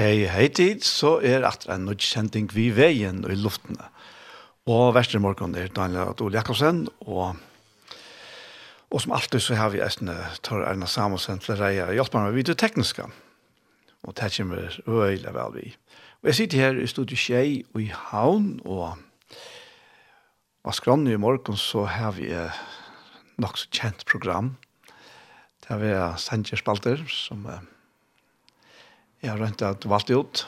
Hei, hei tid, så er at en nødkjenting vi veien i luftene. Og verste morgen er Daniel Adol Jakobsen, og, og som alltid så har vi æstene Tor Erna Samusen til å reie og hjelpe meg videre tekniske. Og det kommer øyelig vel vi. Og jeg sitter her i studiet Kjei og i Havn, og av skrannet i morgen så har vi et nok så kjent program. Det har vi sendt spalter som... Uh, Jeg har rønt at valgt ut.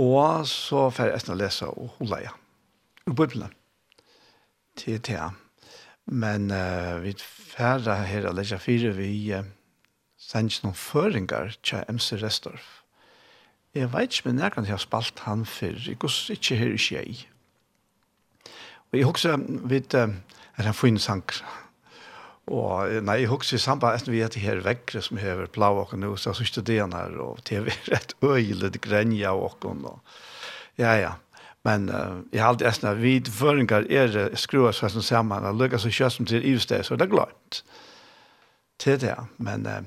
Og så får jeg etter å lese og holde igjen. I Bibelen. Til tea. Men uh, vi får her å lese fire vi uh, sender noen føringer til MC Restorff. Jeg vet ikke, men jeg kan ha spalt han før. Jeg går ikke her i skjei. Og jeg husker, vet, uh, er han fin sanger Og nei, jeg husker samband med at vi det her vekkere som hever plav og nå, så synes det er her, og det er rett øyelig grenja og og ja, ja. Men uh, jeg har alltid æstna, vi føringer er skrua seg som sammen, og lukka så kjøst som til ivsted, så det er glant til det, men uh,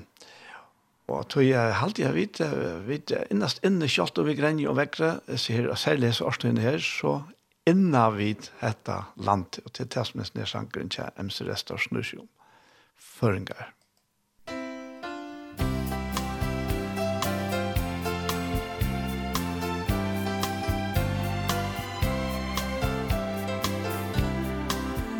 og tog jeg alltid, jeg vet, vet innast inne kjølt og vi grenja og vekkere, sier, og særlig så årstøyene her, så innan vi detta land, og til det som er sankeren til MC Restor Snusjum føringar.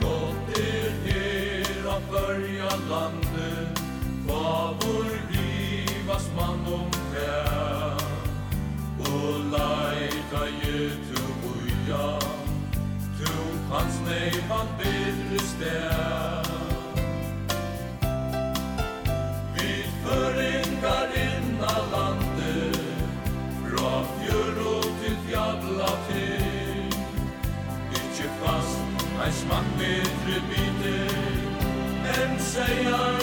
Gott er her av börja landet, favor livas man om trär, og leika getu buja, tro hans nej han bedre stær. Señor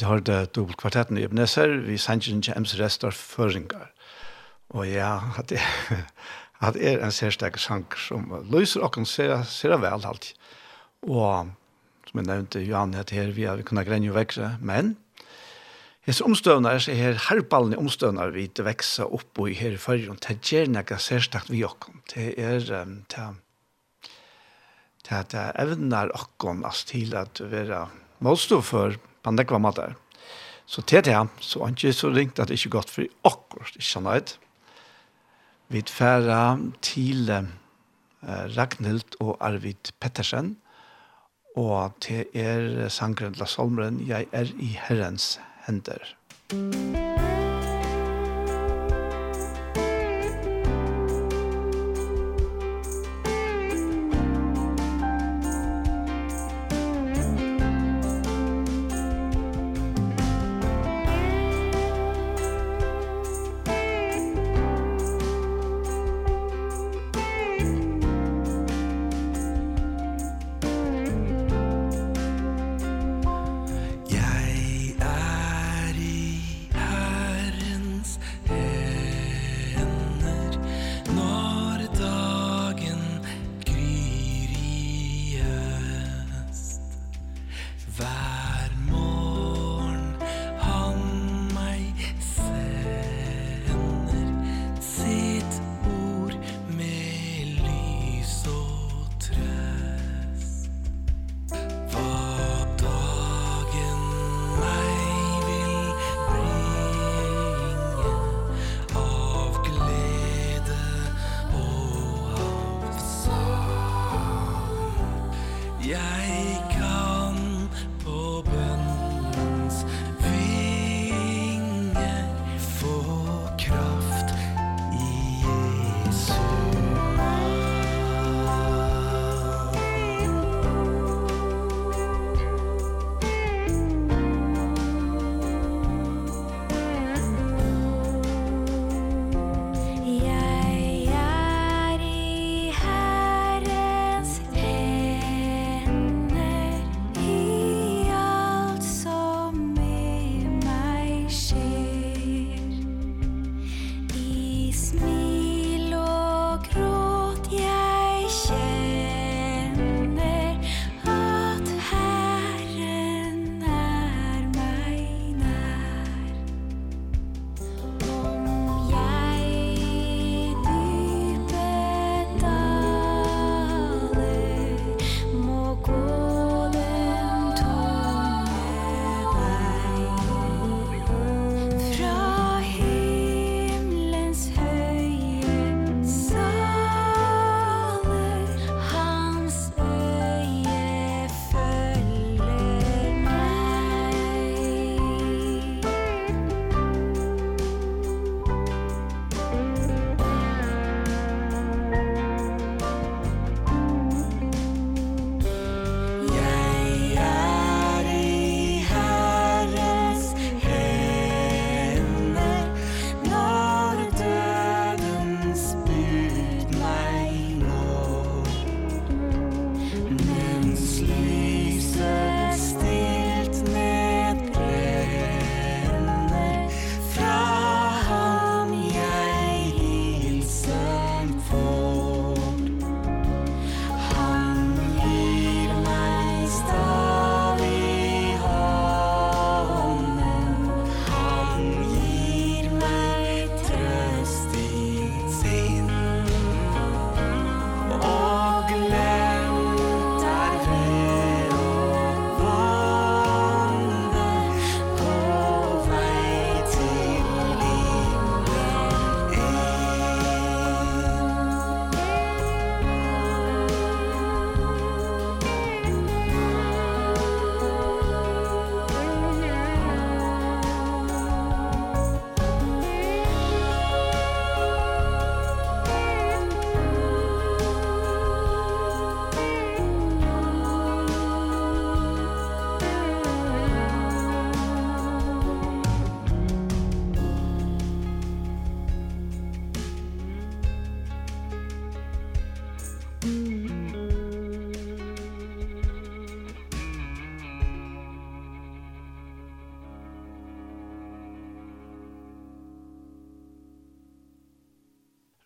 vi dubbelt kvartetten i Ebenezer, vi sender ikke Ems Restor føringer. Og ja, at det, at det er en særstegg sang som løser og kan se, se det vel alltid. Og som jeg nevnte, Johan het her, vi har kunnet grenje og vekse, men Hes omstøvnar, så her herballen omstøvnar vi det veksa opp og i her i fyrrjon, det gjør nekka særstakt vi okkom. Det er, um, det er, at jeg evner okkon as til at vera målstå for på en nekva måte. Så til det, så er ikke så ringt at det ikke er godt for akkurat, ikke sånn at vi tverra til eh, Ragnhild og Arvid Pettersen, og til er sangren La Solmren, jeg er i Herrens hender. Musikk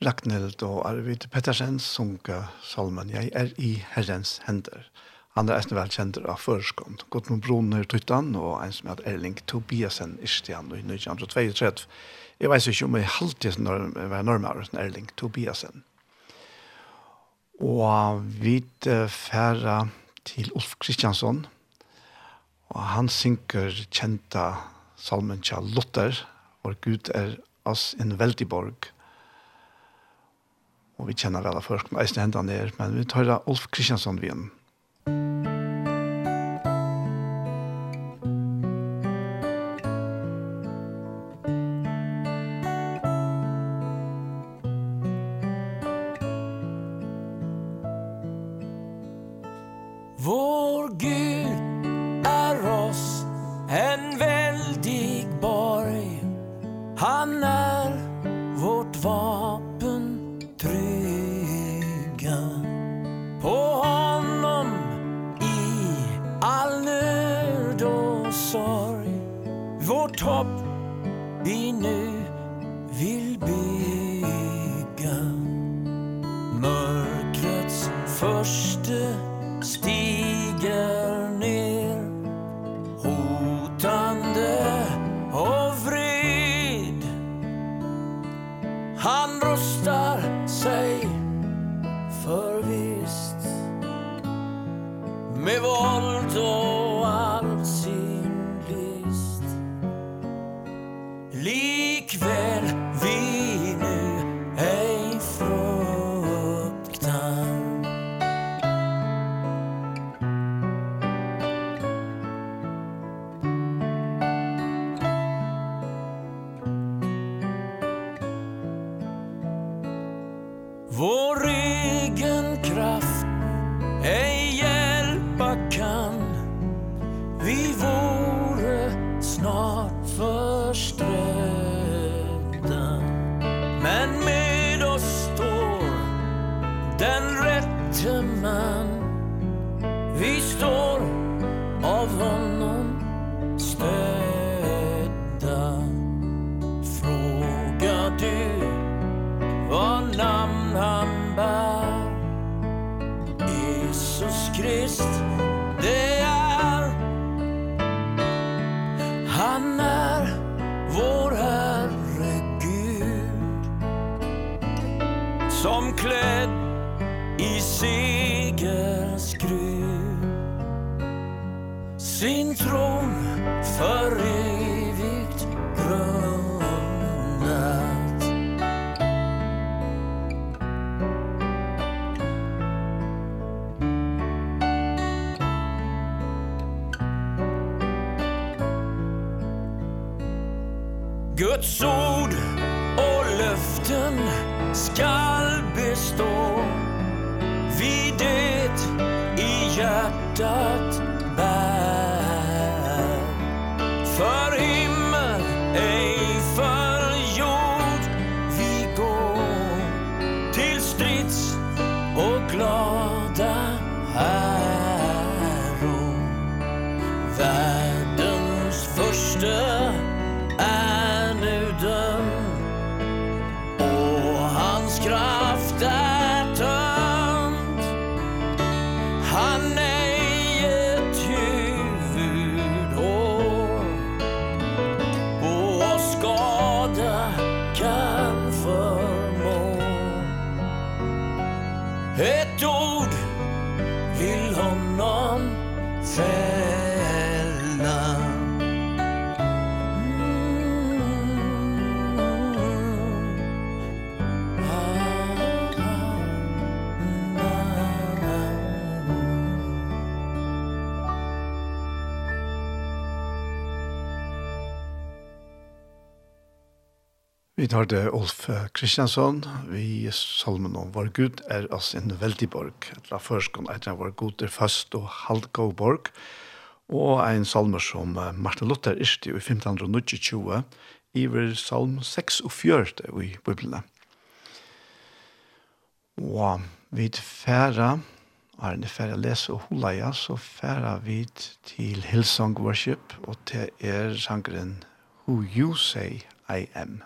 Ragnhild og Arvid Pettersen sunga salmen «Jeg er i Herrens hender». Han er eisen kjent av føreskånd. med Brunner Tuttan og en som heter Erling Tobiasen Ishtian i 1932. Jeg vet ikke om jeg alltid var nærmere enn Erling Tobiasen. Og vi færa til Ulf Kristiansson, og han synker kjenta salmen til Luther, Og Gud er oss en veldig borg» og vi kjenner vel av først, men eisen hendene ned, men vi tar da Ulf Kristiansson vi igjen. Vår Gud Vi tar det Ulf Kristiansson, vi salmen om vår Gud er oss en veldig borg. La førskån etter vår Gud er fast og halvgå borg. Og en salmer som Martin Luther irste i 1520, iver salm 6 og 4 i Bibelene. Og vid færa, er det færa lese og hulaja, så færa vi til Hillsong Worship, og til er sangren Who You Say I Am.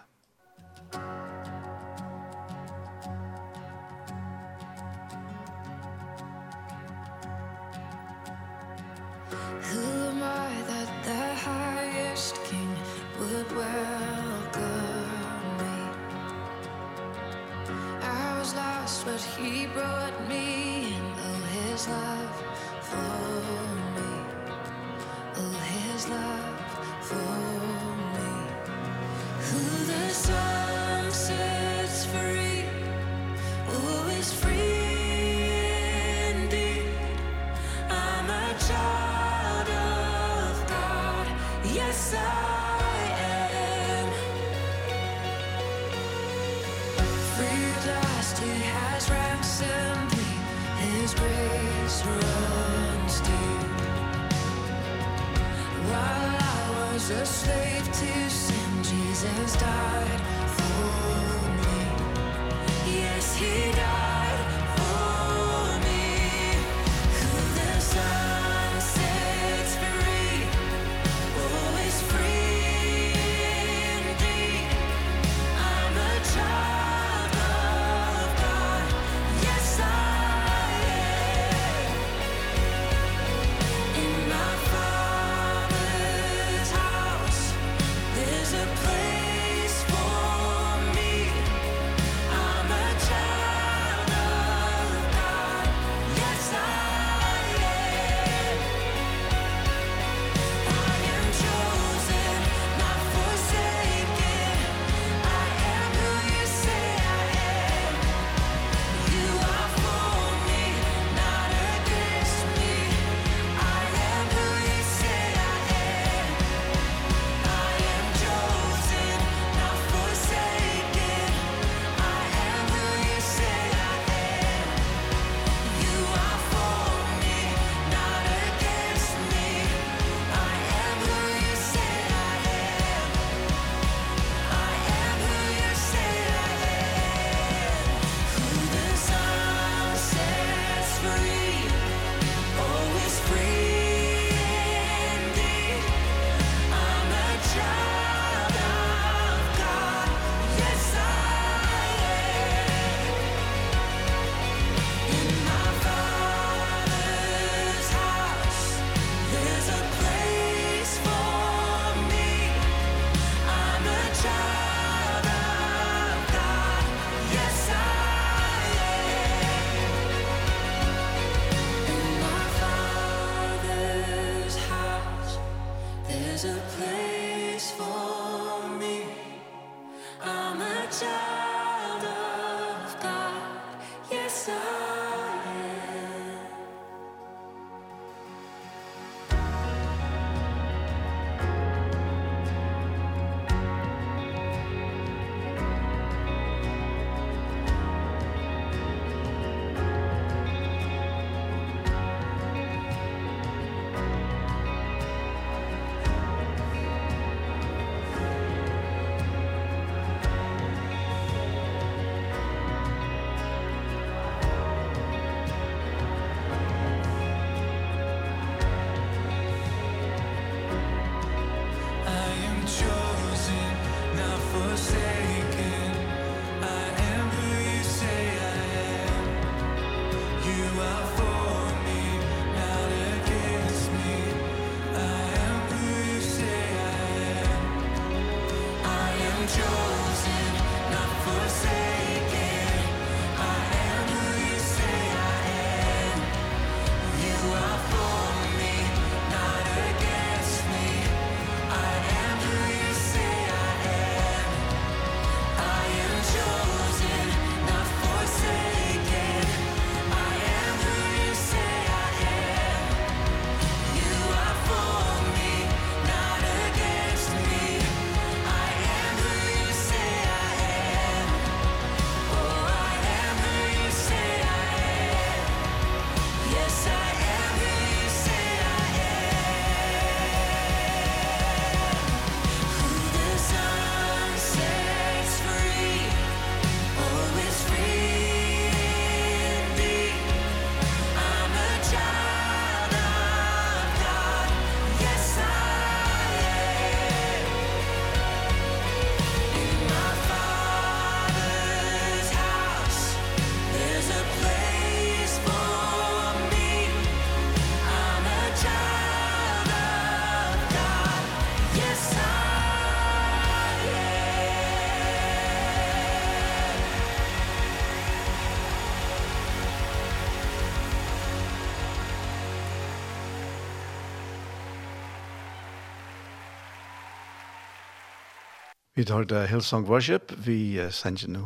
Vi tar det Hillsong Worship, vi uh, sender nå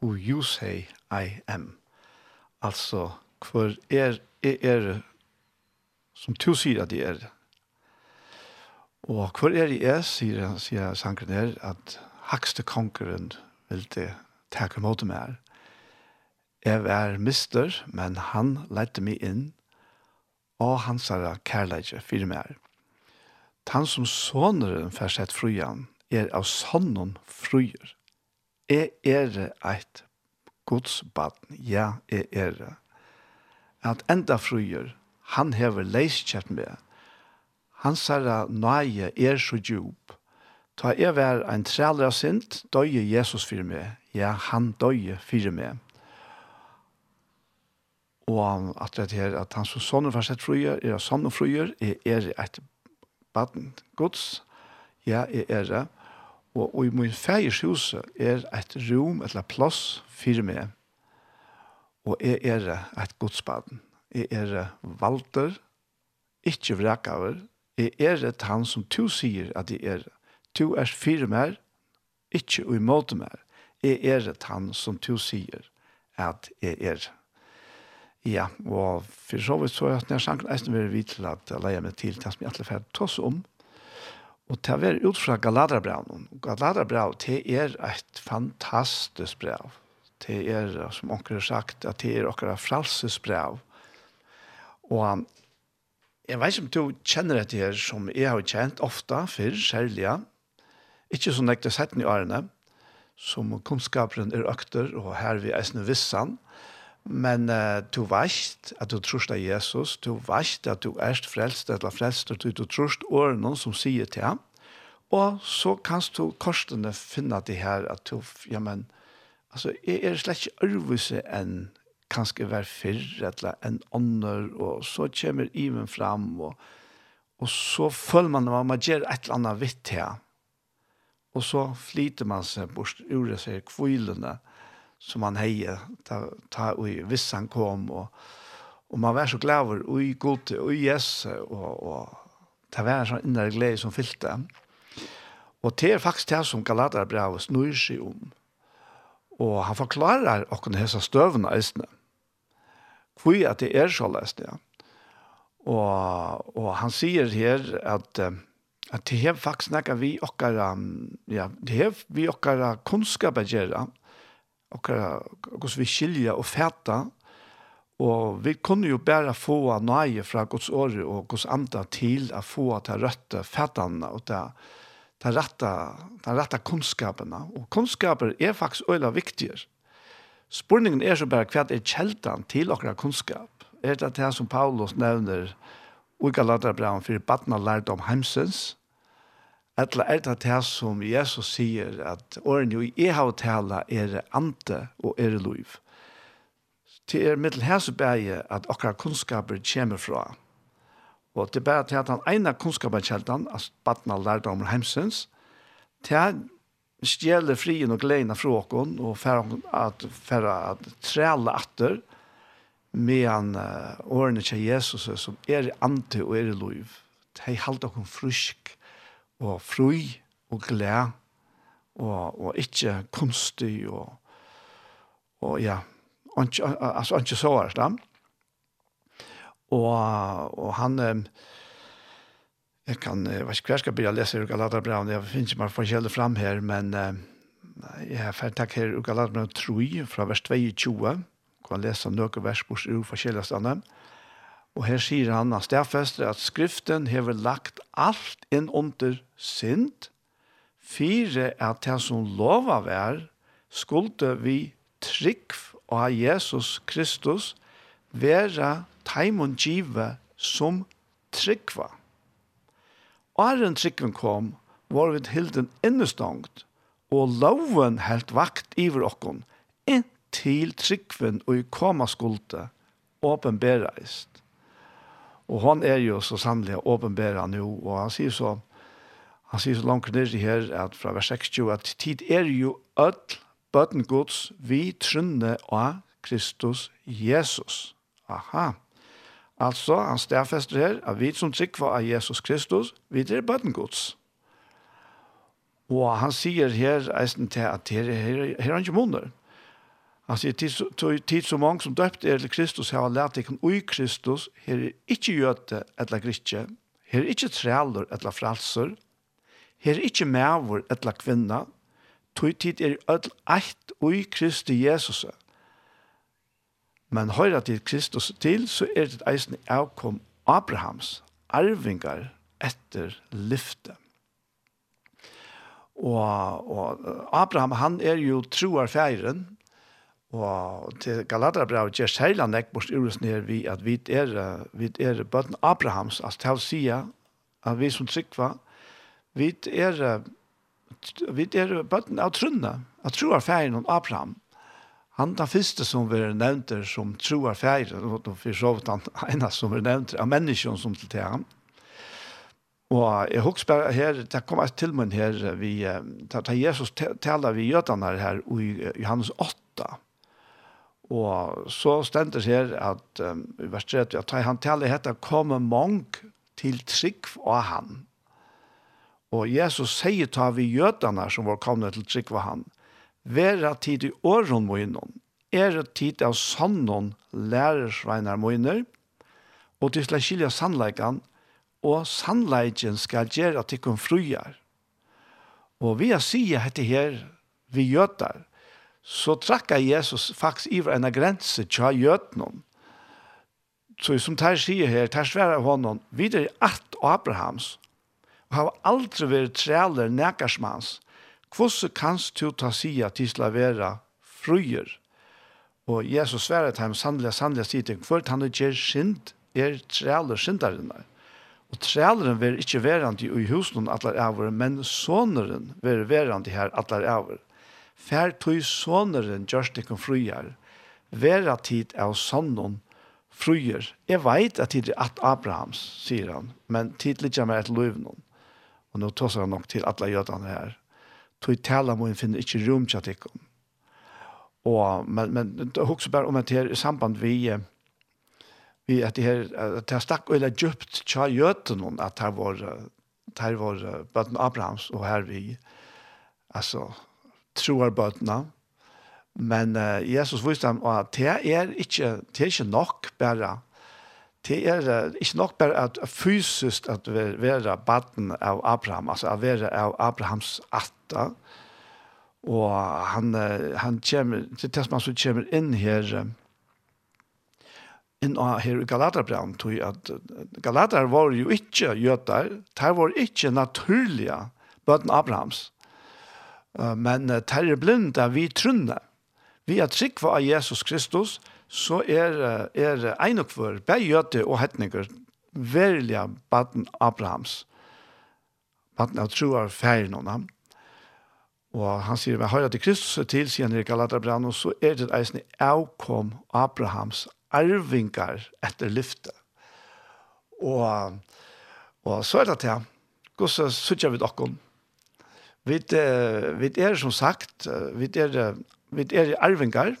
Who You Say I Am. Altså, hvor er, er, er som du sier at det er. Og hvor er det er, sier, sier sangren her, at hakste kongeren vil det takke mot meg Jeg er mister, men han lette meg inn, og han sa kærleidje for meg. Han som såneren først et frujan, er av sånn fruer. Jeg er et godsbaden, ja, jeg er At enda fruer, han hever leiskjert med. Han sier nøye er så djup. Ta jeg vær en trælere sint, døye Jesus for meg. Ja, han døye for meg. Og at det her, at han som sånne var sett fruer, er av sånne fruer, er, er et baden gods, Ja, jeg er det. Og, og i min fægers hus er et rom, eller plass, for meg. Og jeg er det et godsbaden. Jeg er det valter, ikke vrakaver. Jeg er det han som du sier at jeg er det. Du er for meg, ikke imot meg. Jeg er det han som du sier at jeg er det. Ja, og for så vidt så er det nær sangen eisen vi er vidt til at jeg leier meg til det som jeg alle ferdig tås om, Og til å være ut fra Galaterbraun. Galaterbraun, det er et fantastisk brev. Det er, som onker har sagt, at det er okkara fralsesbrev. Og jeg vet ikke om du kjenner det her som jeg har kjent ofta, før, særlig, ikke sånn ekte setten i årene, som kunnskaperen er økter, og her vi eisne vissan, Men uh, du veist at du trust av Jesus, du veist at du erst frelst, eller frelst, du, du trust årene som sier til ham, og så kan du korsene finne det her, at du, ja, men, altså, jeg er slett ikke ærvise enn kanskje hver fyrr, eller enn ånder, og så kommer imen fram, og, og så føler man at man gjør et eller annet vitt her, og så flyter man seg bort ur seg kvilene, som han heie ta, ta ui, hvis han kom og, og man var så glad over, ui god ui yes, og, og ta var en sånn innere glede som fylte og det er faktisk det som Galaterbrevet snur seg om. Og han forklarer okken hesa støvene eisene hvor at det er så lest ja. og, og han sier her at at det er faktisk nekka vi okkara ja, det er vi okkara kunnskap er gjerra, og vi skilja og fæta, og vi kunne jo bare få nøye fra Guds åre og Guds anda til å få att rätta fætene og ta, ta, rette, ta rette kunnskapene. Og kunnskaper er faktisk øyla viktigere. Spurningen er så bare hva er kjeldan til okra kunnskap. Er det det som Paulus nevner og ikke lader bra om for badna om heimsens, Etla er det det som Jesus sier, at åren jo i har tala er ante og er liv. Til er mittel hæsebæge at okra kunnskaper kommer fra. Og det er bare til at han ene kunnskapen kjeldan, altså badna av lærdom og heimsens, til stjele frien og gleden fra åkken, og færre at, færre at trelle atter, medan uh, årene til Jesus som er ante og er liv. er halda åkken frysk, og fri og glad og, og ikke kunstig og, og ja, altså ikke så er det. Og, og han, jeg kan, jeg vet ikke hva jeg skal begynne å lese Galaterbraun, jeg finner ikke bare forskjellig frem her, men jeg har ferdig takk her Galaterbraun 3 fra vers 22, kan lese noen vers på forskjellige stedene. Og her sier han at stedfester at skriften hever lagt alt inn under synd, fire at det som lova vær, skulde vi trygg av Jesus Kristus være taimon give som tryggva. Åren tryggven kom, var vi hilden innestangt, og loven helt vakt iver okkon, inntil tryggven og i koma skulde, åpenbereist. Og han er jo så sannelig åpenbæra nå, og han sier så, han sier så langt ned i her, at fra vers 60, at tid er jo ødel bøten gods vi trunne av Kristus Jesus. Aha. Altså, han stedfester her, at vi som trykker av Jesus Kristus, vi er bøten gods. Og han sier her, eisen til at her, her, her er han ikke måneder. Han sier, tid så mange som døpt er til Kristus, har lært deg ui Kristus, her er ikke gjøte eller gritje, her er ikke trealer eller fralser, her er ikke mæver eller kvinna, tog tid er ødel eit ui Kristi Jesus. Men høyra til Kristus til, så er det eisen avkom Abrahams arvingar etter lyfte. Og, og Abraham, han er jo troarfeiren, Og til Galaterabrevet gjør særlig nekk bort urus ned vi at vi er, vi er bøtten Abrahams, altså til å si at vi som trykva, vi er, vi er bøtten av trunne, av troar ferien om Abraham. Han den første som vi nevnte som troar ferien, og for så vidt han ene som vi nevnte av menneskene som til ham. Og jeg husker bare her, det kom et tilmønn her, vi, da Jesus taler vi jødene her i Johannes 8, Og så stendes her at um, i vers 30, at han taler hette «Kommer mong til trygg av han». Og Jesus sier ta vi jødene som var kommet til trygg av han. «Være tid i åren munnen, er tid av sannon lærersveinar munner, og til skal skilja sannleikan, og sannleiken skal gjøre at de kun fruer. Og vi har sier hette her, vi gjøter, så trakka Jesus faktisk iver en grense tja gjøtnum. Så som tar sier her, tar sværer honom, videre i og Abrahams, og har aldri vært trealer nekarsmans, hvordan kanst du ta sia til å være fruer? Og Jesus sværer til ham, sannelig, sannelig, sier til, for han ikke er synd, er trealer synderne. Og træleren vil ikke verandi i husen atler avur, men soneren vil verandi her atler avur. Fær tog soneren gjørst ikke fruer, vera tid av sonnon fruer. Jeg veit at tid er at Abrahams, sier han, men tid ligger med et løvnån. Og nå tåser han nok til alle jødene her. Tog tala må en finne ikke rom til at ikke. Og, men, men det også bare om at her i samband vi, vi at det her, at det stakk og eller djupt tja jødene at her var, her var bøten Abrahams og her vi, altså, troar bøtene. Men uh, Jesus viste dem at det er ikke, det er ikke nok bare det er uh, ikke nok bare at fysisk at være baden av Abraham, altså at være av Abrahams atta, og han, uh, han kommer, det er det som han så kommer inn her, uh, inn uh, her i Galaterbrand, tog at uh, Galater var jo ikke jøter, det var ikke naturlige bøten Abrahams, Men terre blinda vi trunne. Vi er trygg av Jesus Kristus, så er, er einokvør, bægjøte og hetninger, verilige baden Abrahams. Baden av troar ferien av ham. Og han sier, vi hører til Kristus til, sier han i Galaterbrand, og så er det eisen avkom Abrahams arvingar etter lyfte. Og, og så er det til, hvordan sutja vi dere Vi, vi er som sagt, vi er, vi er arvingar,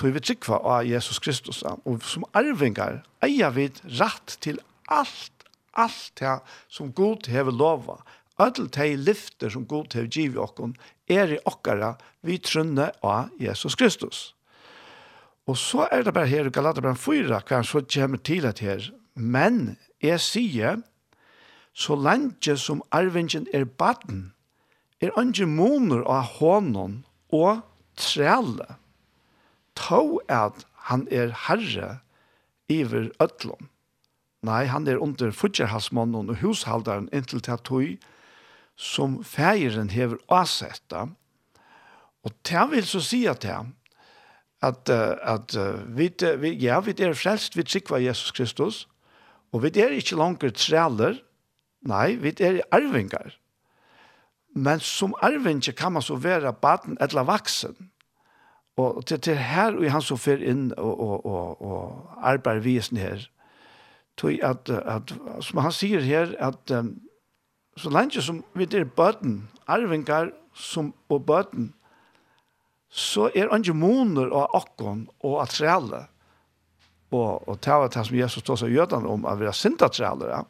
tog vi tryggva av Jesus Kristus. Og som arvingar eier vi rett til alt, alt det som Gud hever lova. Ødel de lyfter som Gud hever givet i okkon, er i okkara vi trunne av Jesus Kristus. Og så er det bare her i Galaterbrann 4, hva så kommer til at her. Men jeg sier, så lenge som arvingen er baden, er andre moner av hånden og trelle, tå at han er herre iver øtlån. Nei, han er under futjerhalsmånen og hushaldaren inntil til tøy som feiren hever avsetta. Og det vil så si at det, at, at vi, vi, ja, vi er frelst, vi trykker Jesus Kristus, og vi er ikke langer treller, nei, vi er arvingar. Men som arvinge kan man så være baden eller vaksen. Og til, til her og han så fer inn og, og, og, og arbeider visen her. Tog at, at, som han sier her, at um, så lenge som vi er bøten, arvingar som, og bøten, så er andre moner og akkon og at trelle. Og, og det var det som Jesus tog seg gjødene om, at vi er sintatreller, ja.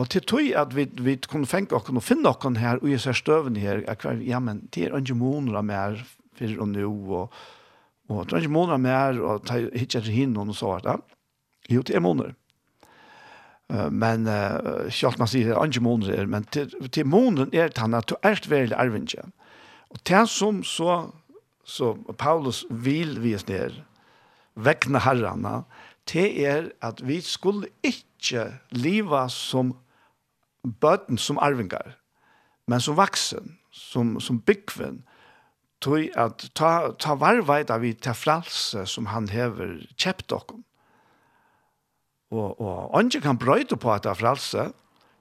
Og til tog at vi, vi kunne fenge oss og finne oss her, og jeg ser støven her, at hver, ja, men det er ikke måneder av mer for og nå, og, og det er ikke måneder av mer, og det er ikke hinn og så hvert. Ja. Jo, det er måneder. Uh, men uh, selv man sier det er ikke måneder, men til, til måneden er det han at du er veldig arvinge. Og det som så, så Paulus vil vise ned, vekkene herrene, det er at vi skulle ikke leva som bøten som arvingar, men som vaksen, som, som byggven, tog at ta, ta varveit av vi til fralse som han hever kjept okkom. Og, og andre kan brøyde på at det er fralse.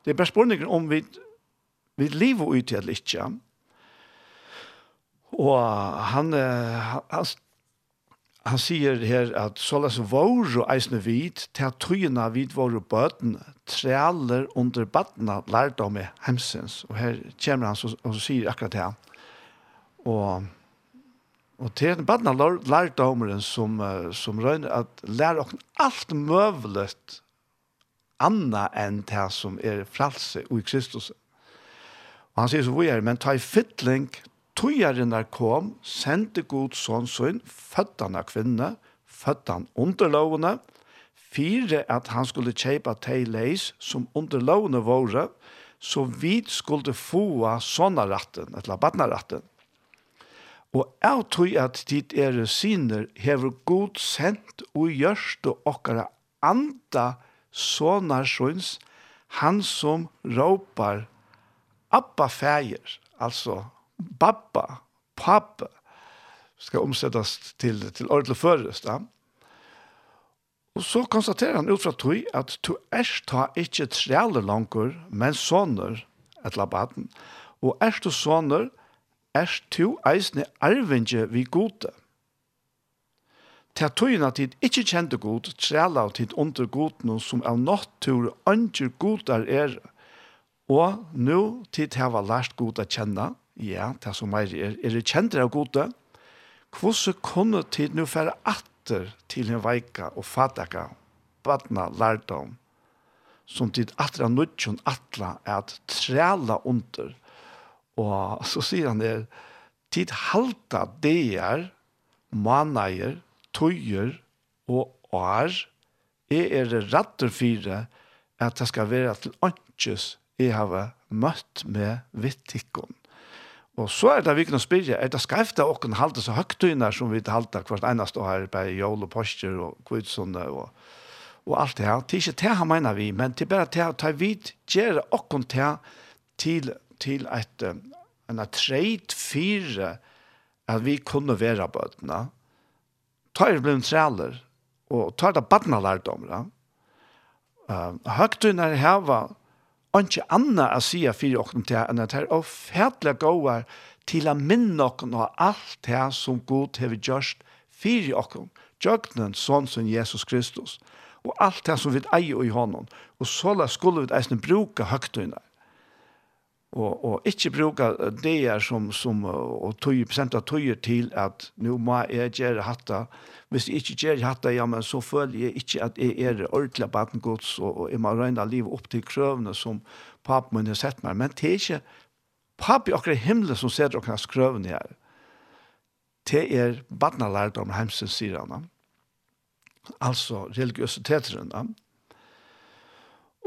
Det er bare spørningen om vi, vi lever ut til eller ikke. Og han, han, han han sier her at såles våre eisne vid, til at tøyene vid våre bøten, trealer under bøtene, lærte om hemsens. Og her kommer han så, og så sier akkurat det. Og, og til bøtene lærte om den som, som røyner at lærer oss alt møvlet anna enn det som er fralse og i Kristus. Og han sier så hvor er, men ta i fytling tøyarinnar kom, sendte god sånn sønn, føddan av kvinne, føddan underlovene, fire at han skulle kjøpe til leis som underlovene våre, så vi skulle få sånne retten, eller badnaretten. Og jeg tror at dit er syner hever god sendt og gjørst og okkara anda sånne sønns, han som råpar Abba fæger, altså babba, pappa, ska omsättas till, till ordentlig förrest. Ja? Og så konstaterer han ut fra tog at du erst ta ikkje trealer langer, men soner et labaten. Og erst du soner, erst du eisne arvinge vi gode. Til at togene tid ikke kjente god, trealer tid under goden som av natur andre godar er, og nå tid har hava lært god å kjenne, Ja, det som er, er, er det kjent av gode? Hvordan kunne tid nå fære atter til en veika og fataka, badna, lærdom, som tid atter av nødtjon atla er at træla under. Og så sier han det, tid halta deier, manager, tøyer og år, er er det rattur fire at det skal være til åndkjøs jeg har møtt med vittikken. Og så er det viktig å spørre, er det skreft av åkken halte så høgtøyner som vi halte hvert eneste år her, på jål og poster og kvitsene og, og alt det her. Det er ikke det han mener vi, men det er bare det å ta vidt, gjøre åkken til, til til et, en treit fire at vi kunne være bøtene. Ta er blevet trealer, og ta er det badnalardommer. Uh, høgtøyner heva ikke annet å si for åkken til enn at det er fædlig gåer til å minne åkken av alt det som god har gjort fire åkken. Jøgnen, sånn som Jesus Kristus. Og alt det som vi eier i hånden. Og så skulle vi eisen bruke høgtøyene og, og ikkje bruka det er som, som og 20% av tøyer til at nu må jeg gjøre hatta. Hvis eg ikke gjør hatta, ja, men så føler eg ikke at eg er ordentlig badengods, og, og eg må røyna liv opp til krøvene som pappa min har sett meg. Men det er ikke pappa i akkurat himmelen som ser dere krøvene her. Det er badnalærdom hemsens sier han. Altså religiøsiteteren. Ja.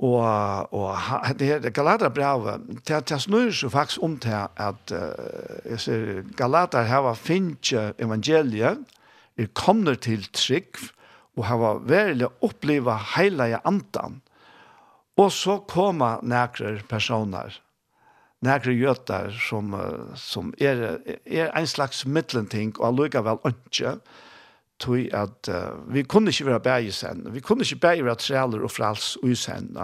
Og, og det her Galaterbrevet, det, det snur seg faktisk om til at uh, jeg ser, Galater har finnet evangeliet, er kommet til trygg, og har var veldig oppleva heilige andan. Og så koma nækre personer, nækre gjøter som, som er, er en slags midlenting, og allikevel ikke, tog at uh, vi kunne ikke være bæg i sen. Vi kunne ikke bæg være trealer og frals og i sen.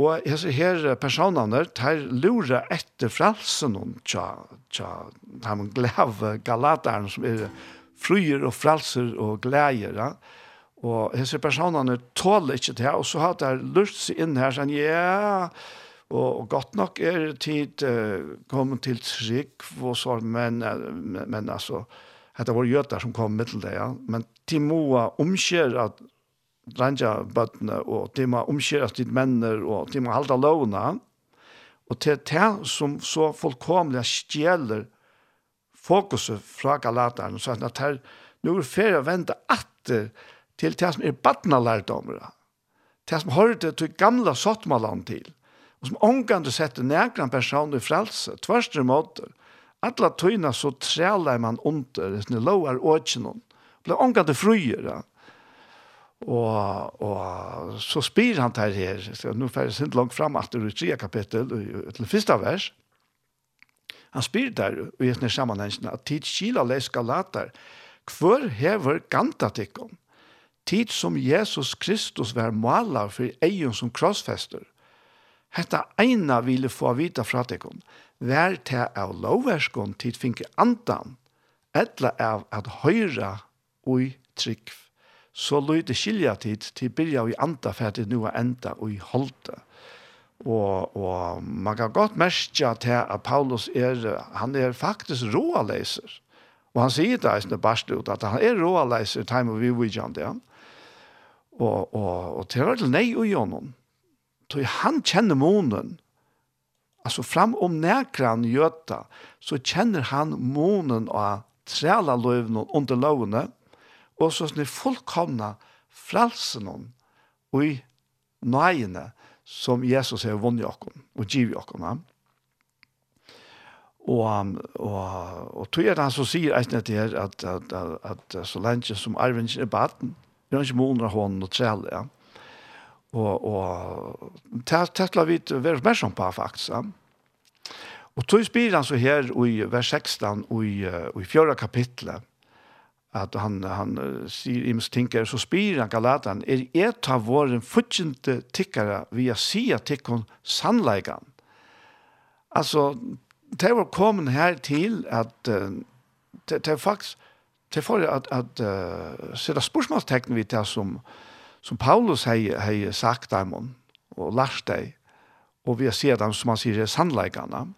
Og jeg ser her personene, de lurer etter fralsen tja, tja, de glave galaterne som er fryer og fralser og glæger. Ja. Og jeg ser personene tåler ikke det her, og så har de lurt seg inn her, sånn, ja, og, godt nok er tid uh, kommet til trygg, og så, men, men, men altså, at det var jøtar som kom med til det, ja. Men de må att at ranja bøttene, og de må omskjere männer och menner, og de må halda lovene. Og til det som så fullkomlig stjeler fokuset fra galateren, så at her, nå er ferie å vente atter til det som er bøttene lærdomere. Det som hørte til gamla sottmalan til, og som omgående setter nægran personer i frelse, tvørste måter, alla tøyna så trælar man under, sånne lovar åkjennom. Ble ångat det fruer, ja. Og, og så spyr han der her, så nå får jeg sint langt frem, at det er tre kapittel, til første vers. Han spyr der, og i denne sammenhengen, at tid kila leis galater, hver hever gantatikken, tid som Jesus Kristus var maler for egen som krossfester. Hetta eina ville få vita fra tikkum, vær til av lovverskon tid finke andan, etla av at høyra ui trygg. Så løy det skilja tid til byrja i anda ferdig nu og enda ui holde. Og, og man kan godt merke til at Paulus er, han er faktisk råleiser. Og han sier det i barst ut at han er råleiser time of vividjan det. Og, og, og til å være til nei og gjennom. Så han kjenner månen Altså fram om nekran gjøta, så kjenner han månen av träla løvene under lovene og så snir fullkomna fralsen og i nøyene som Jesus har vunnet okken og givet okken. Og, og, og tog er det han som sier eisen etter her at, at, at, at så lenge som arven er baden, er han ikke måneder hånden og træle, ja. Og, og tettla vi være oppmerksom på faktisk. Og tog spyr han så her i vers 16 og i, i fjøra kapitlet at han, han sier ims tinker, så spyr han Galatan, er et av våre futtjente tikkere via sida tikkon sannleikan. Altså, det var kommet her til at det, det faktisk, det for at, at uh, sida spørsmålstekten vi til som, uh, som Paulus hei, hei sagt dem og lært deg, og vi ser dem som han sier er sannleikene.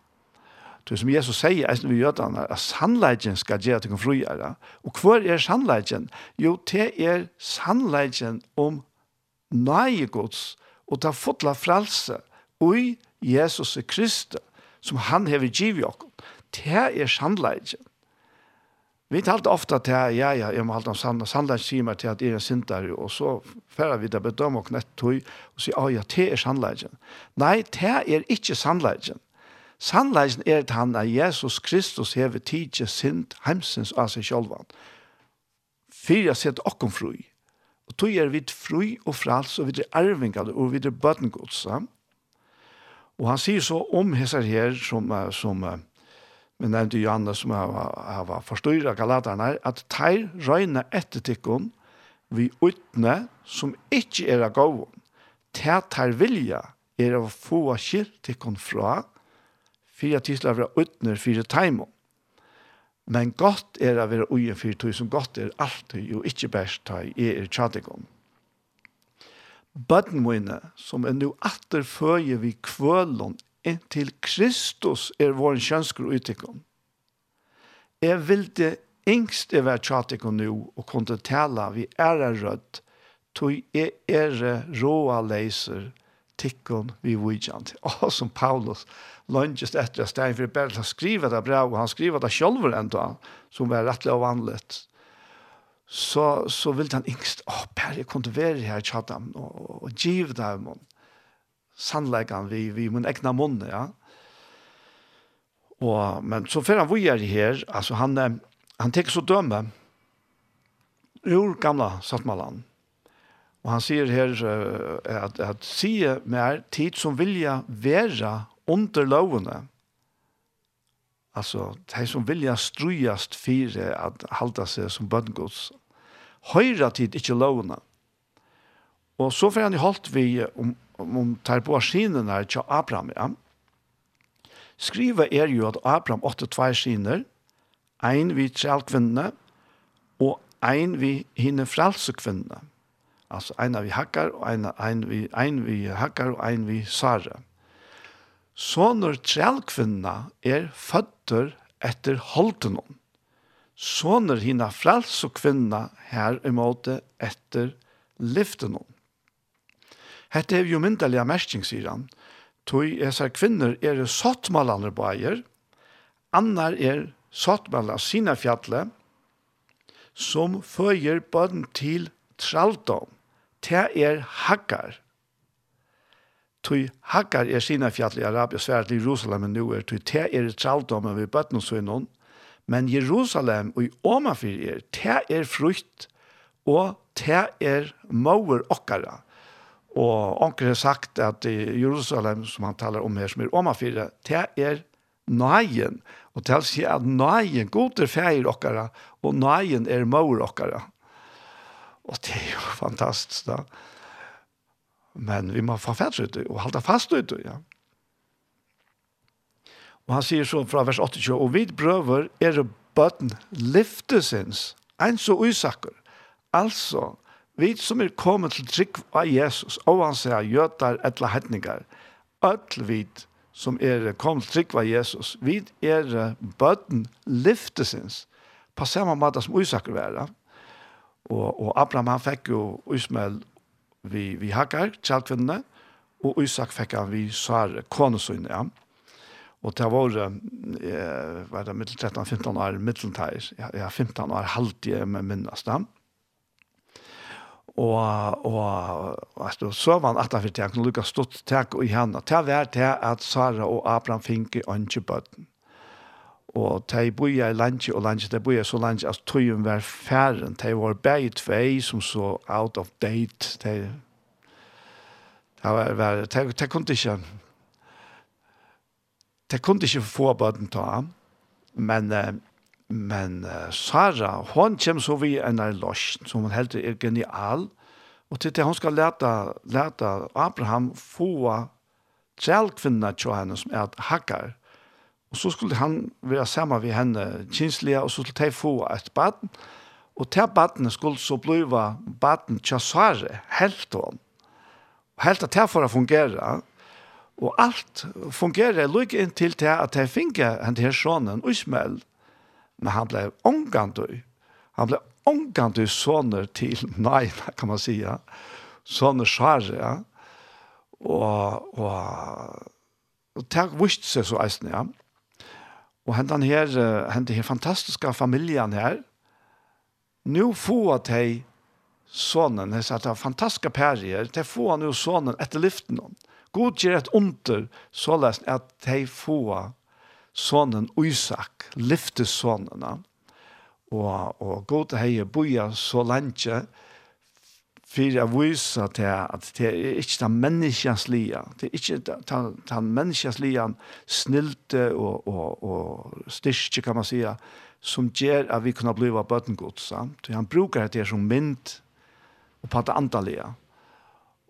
Det som Jesus sier, er som vi gjør den, at sannleikken skal gjøre til friere. Og hva er sannleikken? Jo, det er sannleikken om nøyegods og ta fotla frelse og Jesus Kristus som han hever givet oss. Det er sannleikken. Vi talte ofte til, ja, ja, jeg må halte om sannhet, sannhet sier meg til at jeg er en og så færre vi det bedømme og knett tog, og sier, ja, ja, det er sannheten. Nei, det er ikke sannheten. Sannleisen er at han er Jesus Kristus hever tidlig sint heimsins av seg selv. Fyra sett okkom fri. Og tog er vi fri og frals, og vi er arvingade, og vi er bøtengodsa. Og han sier så om hesar her som, som, som men nevnte Johannes som har, har forstyrret galaterne, at teir røyne etter tikkun vi utne som ikke er av gåvun. Teir teir vilja er å få skilt tikkun fra, fyrir tisla vera utner fyrir taimon. Men godt er av vera ugen fyrir tog som godt er alltid jo ikke best ta i er tjadikon. Bøtten mine, som er nu atter føje vi kvølon inntil Kristus er vår kjønsker utikon. Jeg vil det yngst jeg var tjatikon nu og kunne tale vi er en rødt tog jeg er råa leiser tikkon vi vujant. Og som Paulus lønges etter at stein for bare å skrive det bra, og han skriver det selv enda, som var rettelig og vanligt. Så, så vil han yngst, å, oh, Per, jeg kunne være her i tjatam, og, og, og giv det og sannleggene vi, vi mun egna munne, ja. Og, men så fyrir han vujer her, altså han, han tek så døme ur gamla sattmalan. Og han sier her uh, at, at sige mer tid som vilja vera under lovene. Altså, de som vilja strujast fire at halda seg som bøndgods. Høyra tid ikkje lovene. Og så får han i holdt vi om, om man tar på skinen her til Abraham, ja. Skrivet er jo at Abraham åtte tvei skiner, ein vi trelkvinnene, og ein vi hinne frelsekvinnene. Altså en vi hakkar, og en, en, vi, en vi hakkar, og en vi sara. Så når trelkvinnene er føtter etter holdenom, så når hinne frelsekvinnene her imot etter lyftenom. Hette er jo myndeliga mersking, sier han. Tøy esar kvinner er sottmalander bæger, annar er sottmalar sina fjalle, som føyer bøden til traldom. Te er hakkar. Tøy hakkar er sina fjallet i Arabia, svært i Jerusalem nu er, tøy te er traldom vi bøden og sønnon, men Jerusalem og i Omafir er, te er frukt, og te er mauer okkara Og onker har sagt at i Jerusalem, som han talar om her, som er omafyrre, det er nøyen. Og til å si at nøyen, god er feir okkara, og nøyen er mor okkara. Og det er jo fantastisk da. Men vi må få fatt ut og halda fast ut ja. Og han sier så fra vers 28, og vi prøver er bøtten lyftesins, en så usakker. Altså, vi som er kommet til trygg av Jesus, og han sier gjøtar etla hetningar, ødel vi som er kommet til trygg av Jesus, vi er bøtten lyftesins, på samme måte som Isak var. Og, og Abraham han fikk jo Ismael vi, vi hakkar, kjallkvinnene, og Isak fikk han vi Sare, konesøyne, ja. Og det var, eh, var det mittel 13-15 år, mittelteis, ja, 15 år, halvtid, men minnes det. Ja og og altså så var han att för tack Luka stått tak i handa. Ta vart det at Sara og Abraham finke anke bøtten. Og de boja i landje og landje, de boja så landje at tøyen var færen. De var begge tvei som så out of date. De, de, var, var, de, de kunne ikke de kunne ikke få bøten ta men Men uh, Sara, hon kjem så vi en er løsj, som hon heldig er genial, og til det hon skal leta, leta Abraham få trellkvinna til henne som er hakkar, og så skulle han være sammen med henne kinslige, og så skulle de få et baden, og til badene skulle så blive baden til Sara, helt hon. Helt at det for å fungere, og alt fungerer lykke inn til at de finner henne til sånn, og Ismael, Men han blev omgående. Han blev omgående sånner till, nej, kan man säga. Sånner Sare, ja. Og, og, og det visste seg så eisen, ja. Og hentan her, hentan her fantastiska familjen her, nu får at hei sonen, det satt av fantastiska perier, det får han jo sonen etter lyften. God gjør et under, så lest at de får sonen Isak, lyfte sonene, og, og god hei boja så lenge, for jeg viser til at det er ikke den menneskens lia, det er ikke den, den menneskens lia snilte og, og, og styrke, kan man sige, som gjør at vi kunne bli av bøtengods. Han bruker det som mynd og på det andre lia.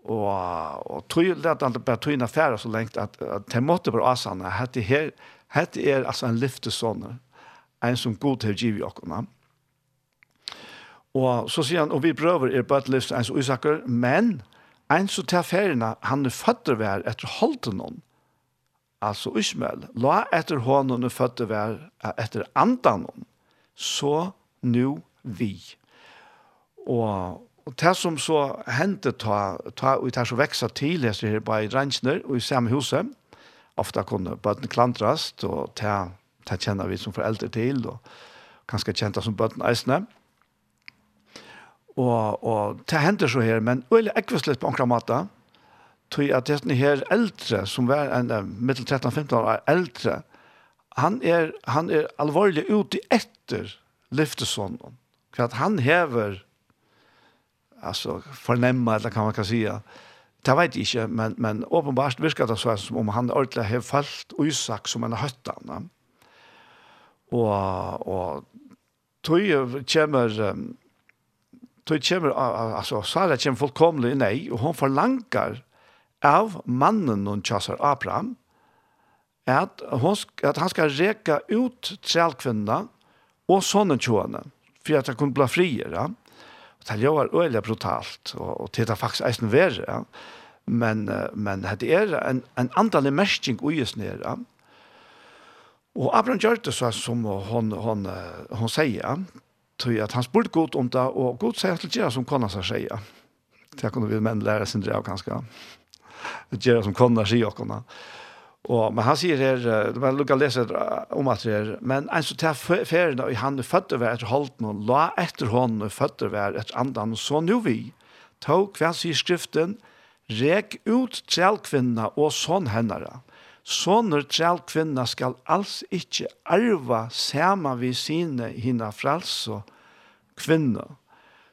Og, og tog, det han bare tog inn færre så lengt at, at det måtte være avsanne Hette her, Hette er altså en lyftesånne, en som god til å gi oss. Og så sier han, og vi prøver er bare lyft en som usaker, men en som tar feriene, han er føtter vær etter holdt noen, altså Ismael, la etter hånden er føtter vær etter andan noen, så nu vi. Og, og det som så hendte ta, ta og det så veksa til, jeg her bare i Rensner og i samme huset, ofta kunne bøtten klantrast, og ta, ta kjenner vi som foreldre til, og kanskje kjenta som bøtten eisne. Og, og det hender så her, men øyelig ekvislet på ankra måte, tog at det her eldre, som var en mittel 13-15 år eldre, han er, han er alvorlig ute etter lyftesonen. For at han hever, altså fornemma, eller kan man kan säga, Det vet jeg ikke, men, men åpenbart virker det så som om han ordentlig har falt usak som en høtta han. Og, og tog kommer, tog kommer, altså Sara kommer fullkomlig nei, og hun forlanger av mannen hun kjasser Abraham, at, hun, at han skal reka ut trelkvinna og sånne tjåene, for at han kunne bli friere. Ja? det gjør øyelig brutalt, og, og det er faktisk eisen verre, ja. men, men det er en, en andalig mersking uges nere, ja. Og Abraham gjør det så som hon, hon, hon sier, tror at han spurte godt om det, og godt sier til Gjera som kona seg sier. Det kunne vi menn lære sin drev ganske. Gjera som kona sier og kona. Og, men han sier her, det var lukket å lese om at det her, men en som tar ferien og han er født over etter holdt noen, la etter hånden og født over etter andan, og så nu vi, tog hva sier skriften, rek ut trælkvinna og sånn hennara. Sånner trælkvinna skal alls ikkje arva sama vi sine hina fralso kvinna.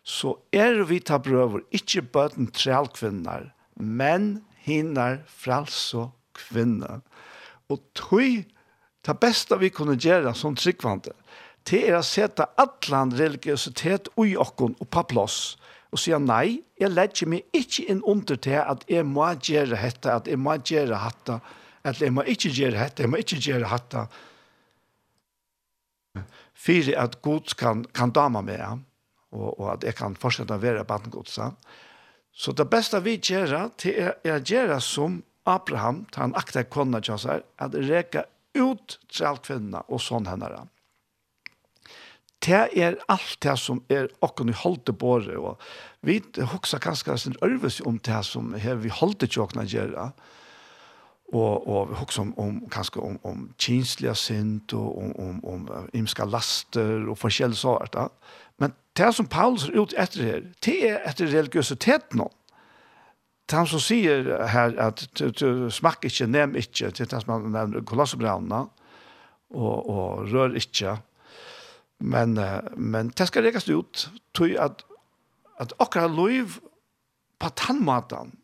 Så er vi ta brøver, ikkje bøten trælkvinnar, men hinar fralso kvinna kvinna. Og tøy, det beste vi kunne gjøre som tryggvante, det er å sette atlan religiøsitet ui okkon og på plass, og sier nei, jeg legger meg ikke inn under til at jeg må gjøre dette, at jeg må gjøre dette, at jeg må ikke gjøre dette, jeg må ikke gjøre dette, Fyre at Gud kan, kan dama meg, og, og at jeg kan fortsette å være bandgodsa. Så det beste vi gjør, det er å gjøre som Abraham, han akta konna til seg, at reka ut til og sånn henne. Det er alt det som er okken i holdt båret, og vi hoksa kanskje sin ørves om det som her vi holde til åkne gjøre, og, og vi hoksa om, om, kanskje om, om kinslige synd, og om, om, om imska laster, og forskjellige sånt. Men det som Paulus er ute etter her, det er etter religiøsiteten nå, han som sier her at smakk ikke, nem ikke, til det som han nevner kolossebrannene, og, og rør ikke. Men, men det skal rekast ut, tog at, at akkurat liv på tannmaten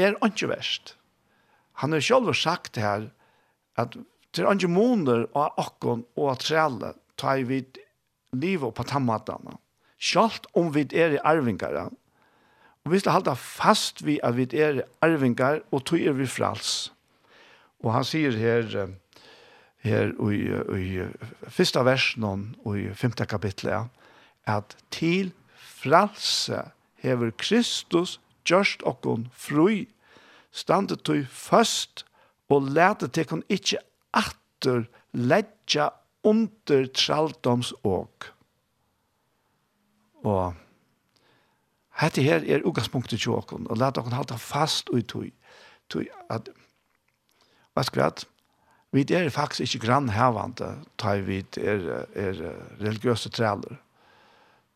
er ikke verst. Han har selv sagt her at det er ikke måneder av akkurat og av trelle tar vi livet på tannmaten. Selv om vi er i arvingere, Og vi skal halda fast vi at vi er arvingar, og tog er vi frals. Og han sier her, her i, i første versen og i femte kapitlet, at til fralse hever Kristus gjørst okkon fri, standet tog først, og lærte kon ikkje atter ledja under traldoms og. Og Hette her er utgangspunktet til åkken, og la dere halte fast ut tog, tog at, hva skal vi at? vi er faktisk ikke grannhevende, ta vi er, er religiøse træler.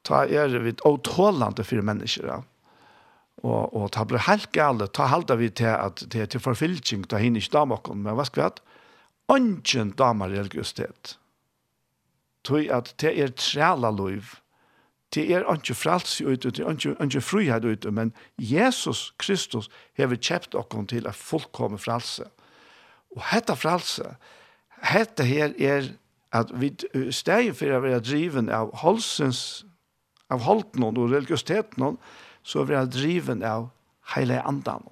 Ta er vi åtålende for mennesker. Og, og ta blir helt gale, ta halda vi til at det er til forfylking, ta hinne ikke damer åkken, men hva skal vi at? ånden damer religiøsitet. Tog at det er træla lov, det er ikke frals ut, det er ikke, ikke frihet ut, men Jesus Kristus har kjøpt dere til å fullkomme fralse. Og hette fralse, hette her er at vi steg for å være driven av holdsens, av holden og religiøsiteten, så er vi driven av hele andan,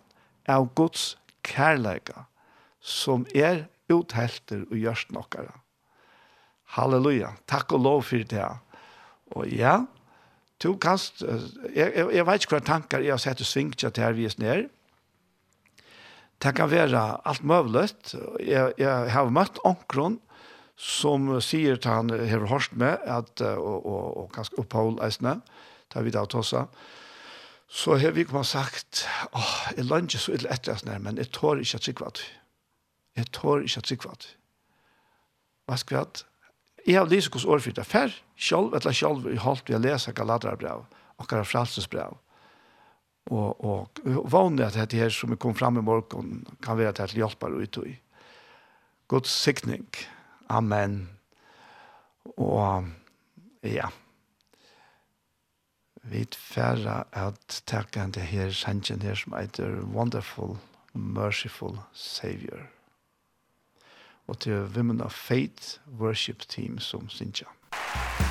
av Guds kærleika, som er uthelter og gjørst nokkara. Halleluja. Takk og lov for det. Og ja, to kast, jeg, jeg, jeg vet ikke hva tankar jeg har sett og svingt seg til her vis ned. Det kan være alt møvlet. Jeg, jeg har møtt omkron som sier til han har hørt med, at, og, og, og kanskje opphold eisene, tar vi da og tossa. Så har vi kommet sagt, åh, jeg lander så ille etter eisene, men jeg tår ikke at sikkert. Jeg tår ikke at sikkert. Hva skal vi Jeg har lyst hos årfritt affær, selv, eller selv i holdt vi har lesa Galaterbrev, og Fralsesbrev. Og, og, og vanlig at dette her som kom fram i morgen kan være til hjelper og i. Guds sikning. Amen. Og ja, vi færre at takke han her sannsjen her som heter Wonderful, Merciful Savior og til Women of Faith Worship Team som Sinja. jeg.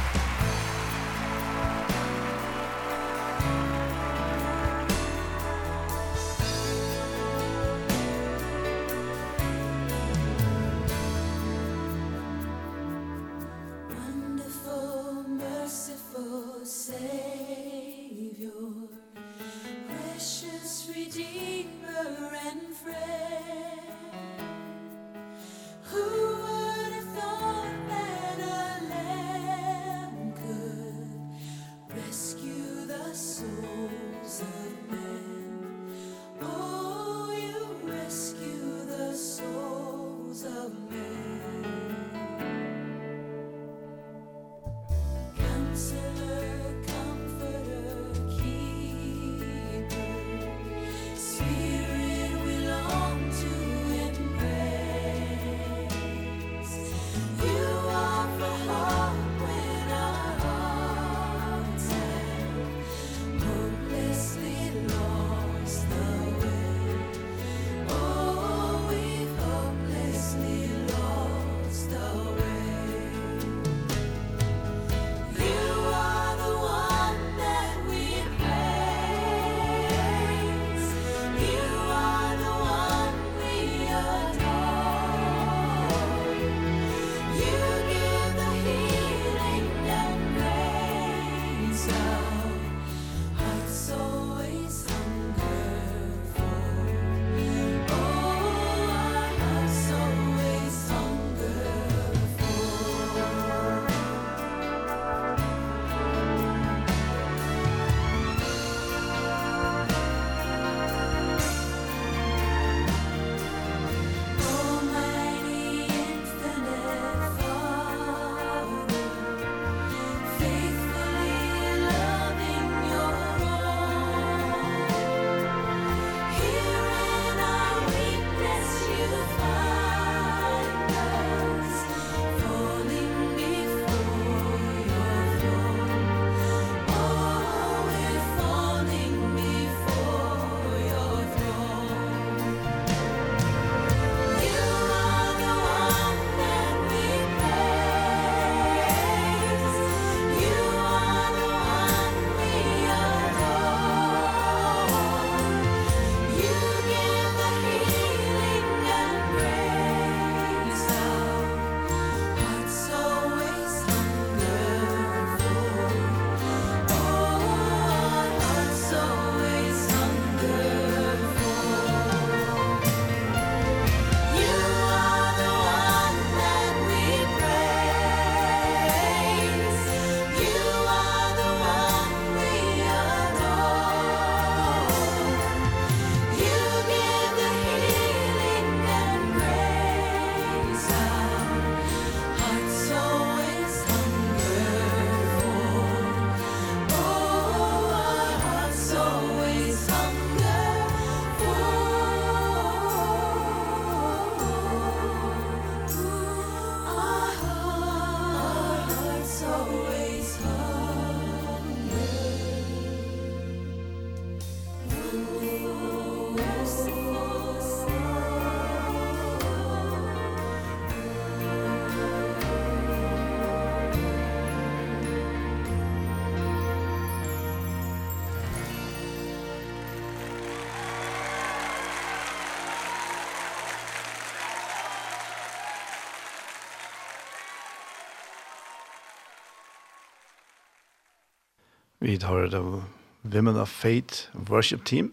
Vi har The Women of Faith Worship Team.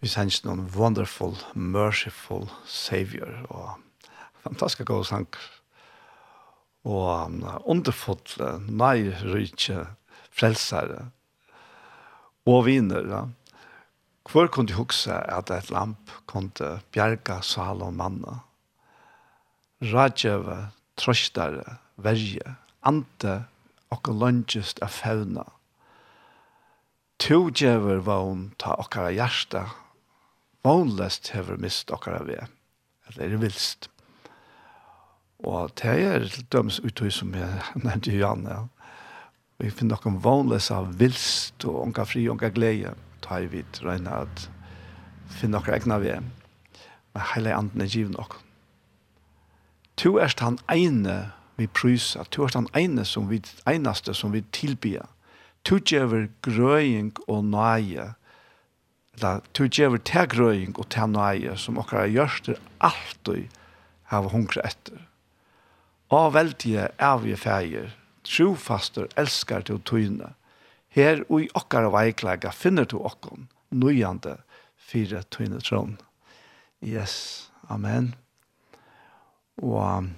Vi sender noen wonderful, merciful Savior og fantastisk god sang. Og um, underfull, nærrykje, frelsere og viner. Ja. Hvor kunne du huske at et lamp kunne bjerga Salom manna? Radjøve, trøstere, verje, ante og løngjøst av fauna to djever vogn ta okkara hjärsta vognlest hever mist okkara ve. eller er vilst og det er til dømes uttøy som jeg nevnte jo Janne ja. vi finner noen vognlest av vilst og unga fri onka unga glede ta i vidt regna at finne okkara egna ve. men heile anden er givet nok to erst han ene vi prysa, to erst han ene som vi einaste som vi tilbyr Tu gjever grøying og nøye, eller tu gjever te grøying og te nøye, som okkara gjørster alltid har hunkra etter. Og veldige vi feir, trofaster elskar til tøyne. Her og i okkara veiklega finner du okkon, nøyande fire tøyne tron. Yes, amen. Og um,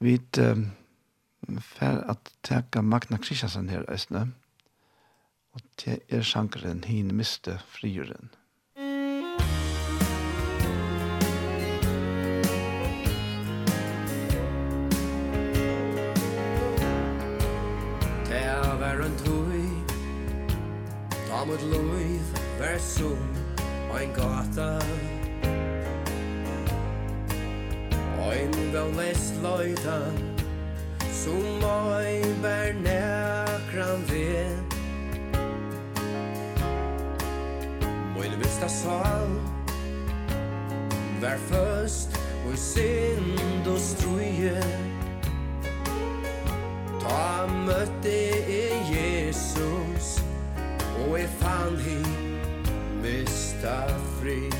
vi um, fer at teka Magna Kristiansen her, Østene, og det er sjankeren hin miste frigjøren. Det var en tøy, da mot løyv, vær som en gata, Ein vel lest løytan, Som oi bær nekran ve Moin vista sal Vær først og sind og struje Ta møtte i Jesus Og i fan hi mista fri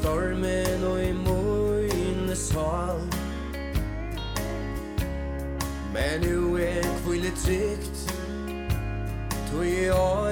stormen og i møyne sal. Men nu er kvile trygt Tog i år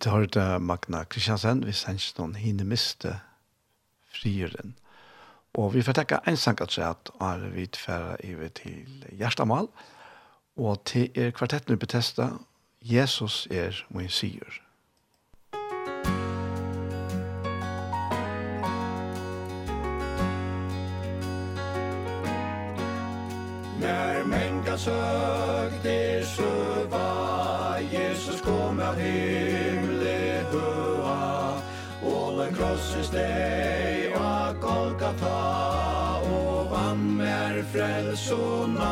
tid hørte Magna Kristiansen, vi sendte noen hinne miste frieren. Og vi får takke en sang at seg at vi tverre over til Gjerstamal, og til er kvartetten vi betesta, Jesus er min sier. När mänka sökte så var Jesus komma hit steg av Golgata og vann mer frelsona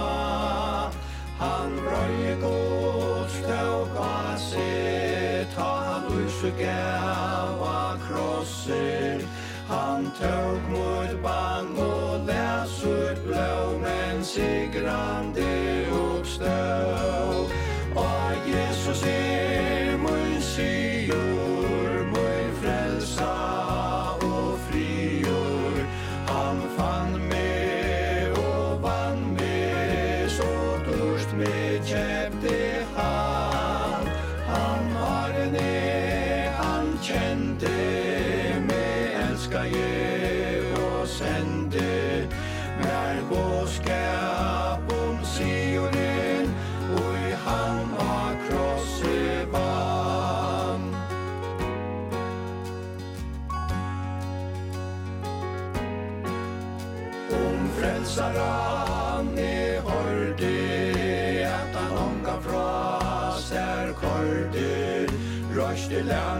Han røy gods tåg av sitt Ta han usuk gav av krosser Han tåg mot bang og læs ut blå Men sigrande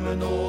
men nå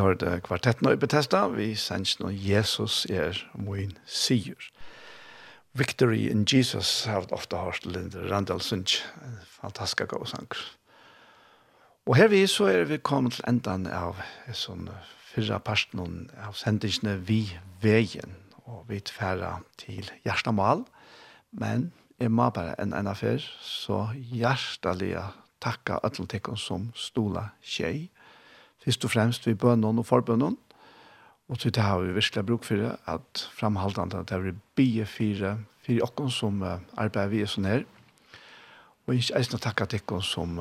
hørte kvartetten i Bethesda, vi sender nå Jesus er min sier. Victory in Jesus har vi ofte hørt Linda Randall Sunch, fantastisk god sang. Og her vi så er vi kommet til endan av sånn fyrra parten av sendingene vi veien, og vi tverra til Gjerstamal, men jeg må bare en enn affær, så hjertelig takka alle som stola tjei, først og fremst vi bønnen og forbønnen. Og til det har vi virkelig bruk for det, at framhaldende at det er bie fire, fire åkken som arbeider vi sånn her. Og ikke eisen å takke til åkken som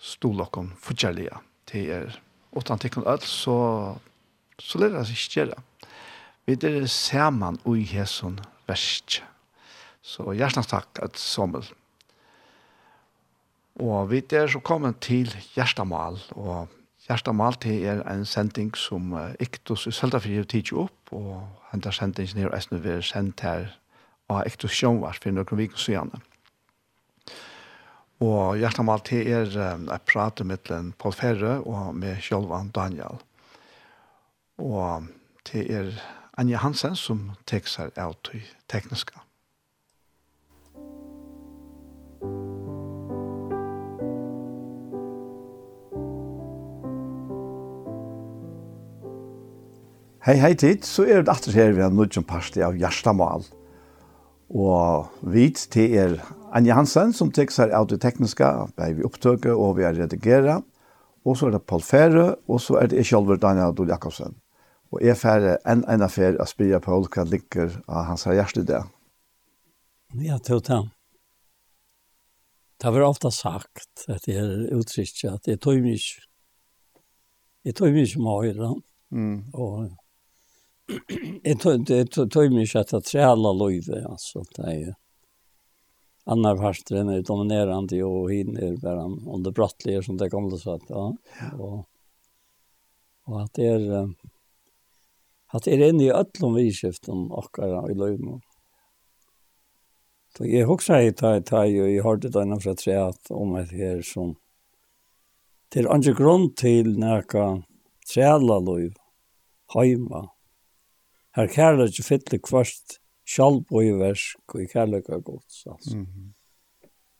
stod åkken fortjellige til er. Og til åkken alt, så, så lærer det ikke gjøre. Vi er sammen og i hæsson verst. Så hjertens takk at Samuel. Og vi er så kommet til hjertemål, og Hjertet om er en sending som uh, Iktus i Søltafri har tidsi opp, og hentar sendingen ner og Esnu vil sendt her av Iktus Sjønvar for noen vik og. Og hjertet om er um, jeg prater med Paul Ferre og med Sjølvan Daniel. Og det er Anja Hansen som tekster av tekniska. Hei, hei tid, så er det atter her vi har nødt som parti av Gjerstamal. Og vit til er Anja Hansen som tek seg av det tekniske, bare vi opptøker og vi er redigeret. Og så er det Paul Fære, og så er det Kjolver Daniel Adol Jakobsen. Og jeg færre enn en affær av Spira Paul hva ligger av hans her hjerte det. Ja, til det. Det var ofte sagt at det er utrykket, at det tog mye. Det tog mye med høyre. Mm. Og Jag tog, det jag tror inte att jag trälar löjde alltså det er annar parter än dominerande och hinner bara om det brottliga som det kommer så att ja. Och och att det är att det är inne i öllum vidskiften och i löjden. Så jag husker jeg taj taj och jeg hörde det innan från treat om et her som till andra grunn till nækka träla löjden. Heima. Her kærlighet fytle kvart sjalp og i versk og i kærlighet og gods. Altså. Mm -hmm.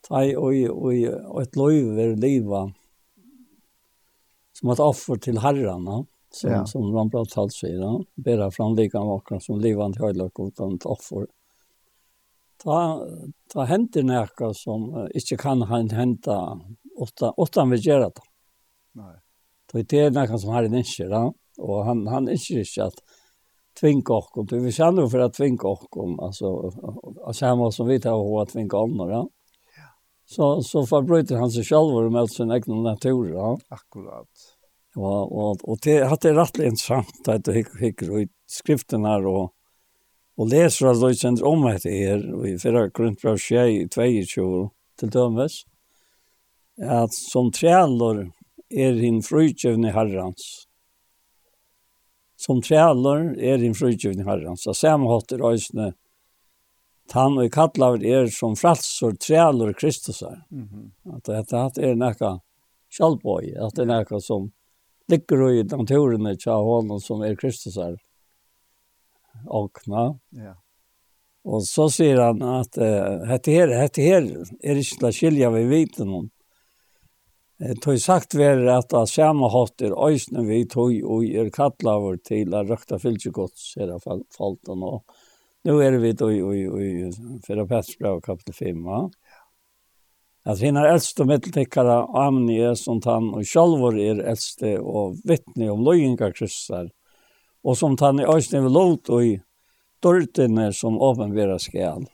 Tai og et løyve er liva som et offer til herrene, som, ja. som man prater talt sier, bæra fram lika vakra som livet til høyla utan et offer. Ta, ta henter nekka som uh, ikke kan henta åtta, åtta vi gjør det. Nei. Det er nekka som har en inskjer, og han, han inskjer ikke at tvinga oss. Vi känner för att tvinga oss. Alltså, samma som vi tar och tvinga andre, Ja? så så forbryter han sig själv med sin egen natur, ja. Akkurat. Ja, och och det hade det rätt interessant att du hikker gick ut skriften her, och och leser at du kjenner om et her, og i förra i 22 till dømes, at som trälor er hin frukten i Herrans som trælar er in frukjøvning herran. Så samme hatt er øysene tann og kattlaver er som fralsor trælar Kristusar. Mm -hmm. At det at er nekka sjalboi, at det er nekka som ligger i naturene tja hånden som er Kristusar åkna. Ja. Og så sier han at uh, hette her, hette her er ikke til å skilja ved viten om tog sagt verður at av samme hatt er øysnum vi tog og er kattlaver til að røkta fylgjegods er að falta nå. Nå er vi tøy og i fyrir Petrsbrev kapitel 5. va? At hinnar eldste middeltekkere, amni er som han og sjálfur er eldste og vittne om løyinga kristar og som han i øysnum vi lot og i dørtene som åpenbæra skal.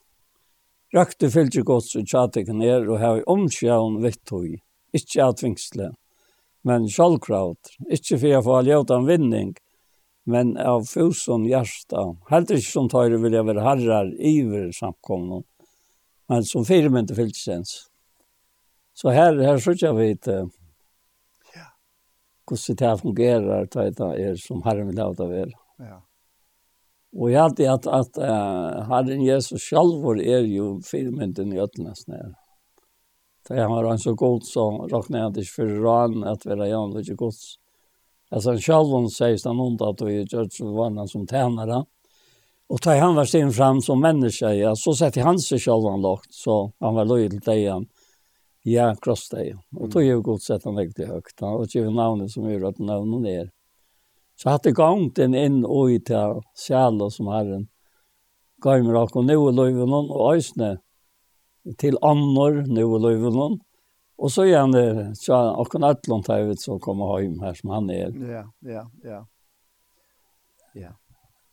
Røkta fylgjegods og tjatikken er og hef omsjævn vitt tøy ikke avtvingsle, men sjálvkraut, ikke for å få ljóta en vinning, men av fusen hjärsta. Helt ikke som tøyre vil jeg være herrar iver samkomne, men som fire mynte fylkjens. Så her, her sørger jeg vidt ja. hvordan det fungerer, det er som herren vil ljóta vel. Ja. Og jeg hadde at, at uh, herren Jesus sjálfur er jo firmynden i ødelnesnæren. Det har han så god så räknar jag inte för ran att vara jag lite gods. Alltså en Charlton sier han ont at vi George vann som tjänare. Og da han var sin fram som menneske, ja, så sette han sig Charlton lågt så han var løy til deg igen. Ja, kross deg. Og då är ju god sett han riktigt høyt. Han det ikke navnet som gjør at navnet er. Så hadde gångt en inn og i til själ som Herren. Gav mig och nu och löven och ösne til annor nu og løyvelen. Og så igjen det, så er akkurat et eller annet jeg som kommer hjem her som han er. Ja, ja, ja. Ja.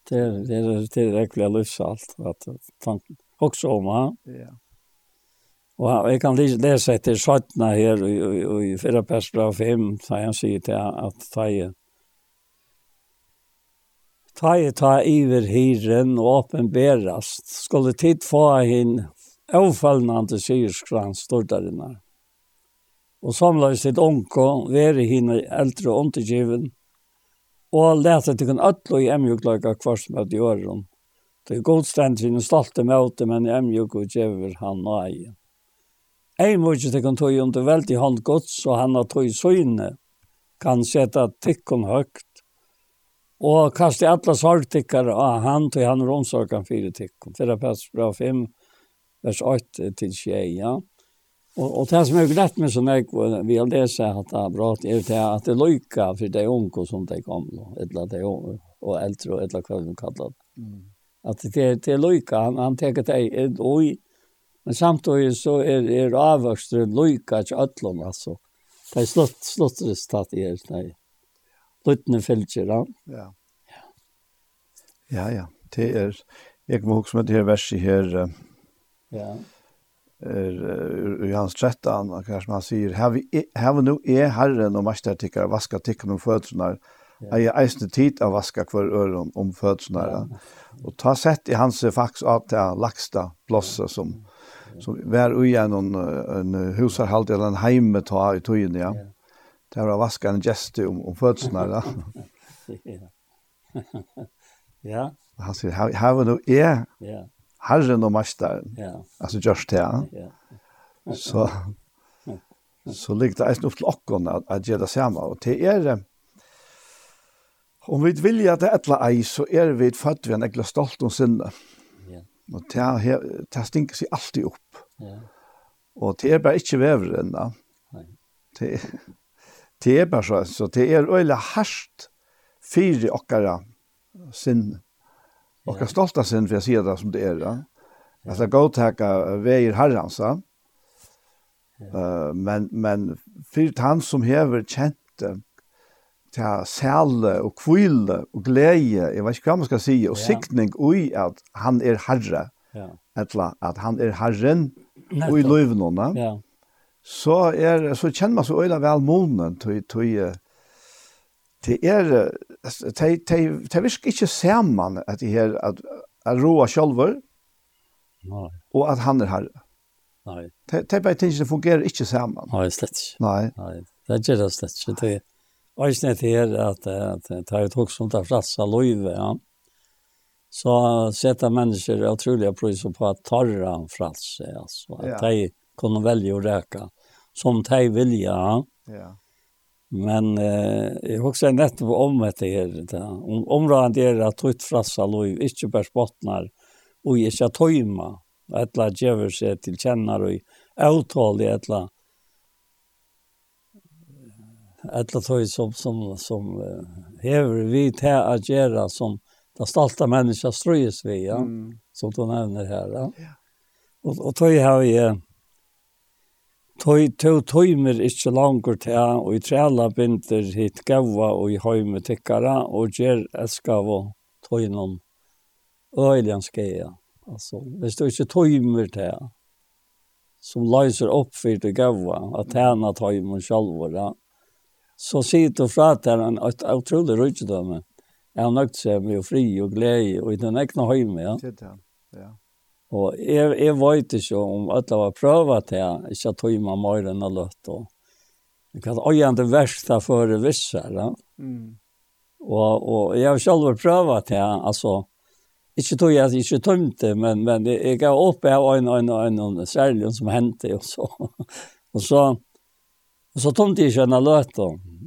Det er, det er tilrekkelig å løse alt, at tanken også om han. Ja. Og jeg kan lese etter 17 her, og i 4 paragraf 5, da han sier til at ta i ta i ta iver hyren og åpenberast, skulle tid få hinn avfallnande syerskrans stortarinnar. Og samlade sitt onko, veri hina eldre ontegivin, og lete til kun ötlo i emjukløyga kvars med i åren. Det er godstend sin stolte møte, men emjug og djever han og ei. Ei mykje til kun tog under veldig hånd gods, og han har tog søgne, kan seta tikkun høgt, og kaste alla sorgtikkar av han, tog han romsorgan fyra tikkon. Fyra pass bra fem, vers 8 til 6, ja. Og, og det som er greit med sånn jeg vi vil lese at det er bra, er det at det løyka for de unge som de kom, eller de unge, og eldre, eller hva de kallar det. Mm. At det, det er løyka, han, han tenker det er oi, men samtidig så er, er avvøksteren løyka til ødlom, altså. Det er slott, slottrestatt i her, nei. Lyttene fylgjer, ja. Ja. Ja, ja. Det er, jeg må huske med det her verset her, uh, Ja. Er, i hans 13, og kanskje man sier, «Heve nå er Herren og mastertikkar vaska tikkene om fødsnar, Jeg eisende tid av vaska hver øren om fødsnar. Og ta sett i hans faks av til laksta blåse som, som var ui en, en husarhalt eller en heime ta i tøyen, ja. Det var vaska en geste om, om fødsnar. Ja. Ja. Han sier, «Heve nå er ja. Herren og Mestaren. Ja. Altså just det. Ja. Så så ligger det eisen opp til okken at, at gjøre det samme. Og til er, om vi vilja er et eller ei, så er vi født ved en ekle stolt om sinne. Ja. Og til det stinker seg alltid opp. Ja. Og til er bare ikke vever enda. Nei. Til, til er bare så, så til er øyla harsht fire okkara sinne. Och jag stolta sen för jag ser det som det är. Ja. Alltså gå tacka väger herransa. Uh, men men för han som häver känt ta særle og kvile og glede, jeg vet ikke hva man skal si, og sikning ui at han er herre, ja. eller at han er herren ui løyvnåna, ja. så, er, så kjenner man så øyla vel månen til, til, til er de, de, de virker ikke sammen at de her at, at roa sjølver og at han er herre. Nei. De, de bare tingene fungerer ikke sammen. Nei, slett ikke. Nei. Nei. Det gjør det slett ikke. Det er også nett her at, at det er et hok som tar frassa løyve, ja. Så setter mennesker utrolig pris på at tarra frasse, altså. At ja. de kunne velge å reka som de vilja. Ja. Men eh, jeg husker nettopp om dette her. Om, området er at tøyt frassa lov, ikke bare spottnar, og ikke tøyma, og et eller djever seg til kjenner, og avtale et eller et eller tøy som, som, som hever vi til å gjøre som det stolte mennesker strøyes vi, ja? Mm. som du nevner her. Ja? ja. Og, og tøy har vi Tøy tøy tøymer ikkje langur til og i trela binder hit gaua og i høyme tikkara og gjer eskav og tøynon øylian skeia. Altså, hvis du ikkje tøymer til som løyser opp for det gaua, at tæna tøymer sjalvor, ja. så sier du fra til en utrolig rydgjødømme. Jeg har nøgt seg med fri og glede og i den egna høyme. Ja. Det er det, Ja. Og jeg, jeg vet ikke om alle var prøvd til ikke at tog meg mer enn å løtt. Og jeg kan øyende det verste for det visse. Ja? Mm. Og, og jeg har selv prøvd til altså, ikke tog jeg ikke tømte, men, men jeg, jeg er oppe av en og en, en særlig som hendte, og så. og så, og så tømte jeg ikke en løtt.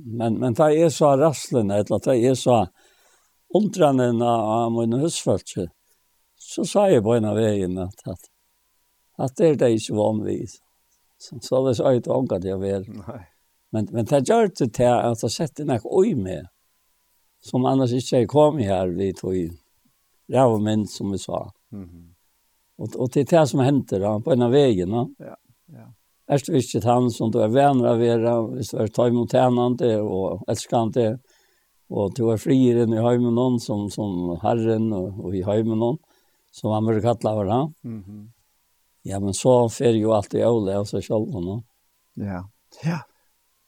Men, men det er så rastlene, eller det er så undrene av min husfølelse, så sa jeg på en av veien at, at, at det er det ikke vanligvis. Så, så det sa jeg ikke ångat jeg vel. Nei. Men, men det gjør det til at jeg sette nek oi med, som annars ikke er kommet her vidt og ræv og mynd, som vi sa. Mm -hmm. og, og det er det som henter da, på en av veien. Da. Ja, ja. Er det ikke han som du er venner av vera, hvis du er ta imot hennende og elskende, og du er frieren i heimen noen som, som herren og, og i heimen noen som han brukar kalla var han. Mm -hmm. Ja, men så fer ju alltid Ole och så själv honom. Ja. Ja.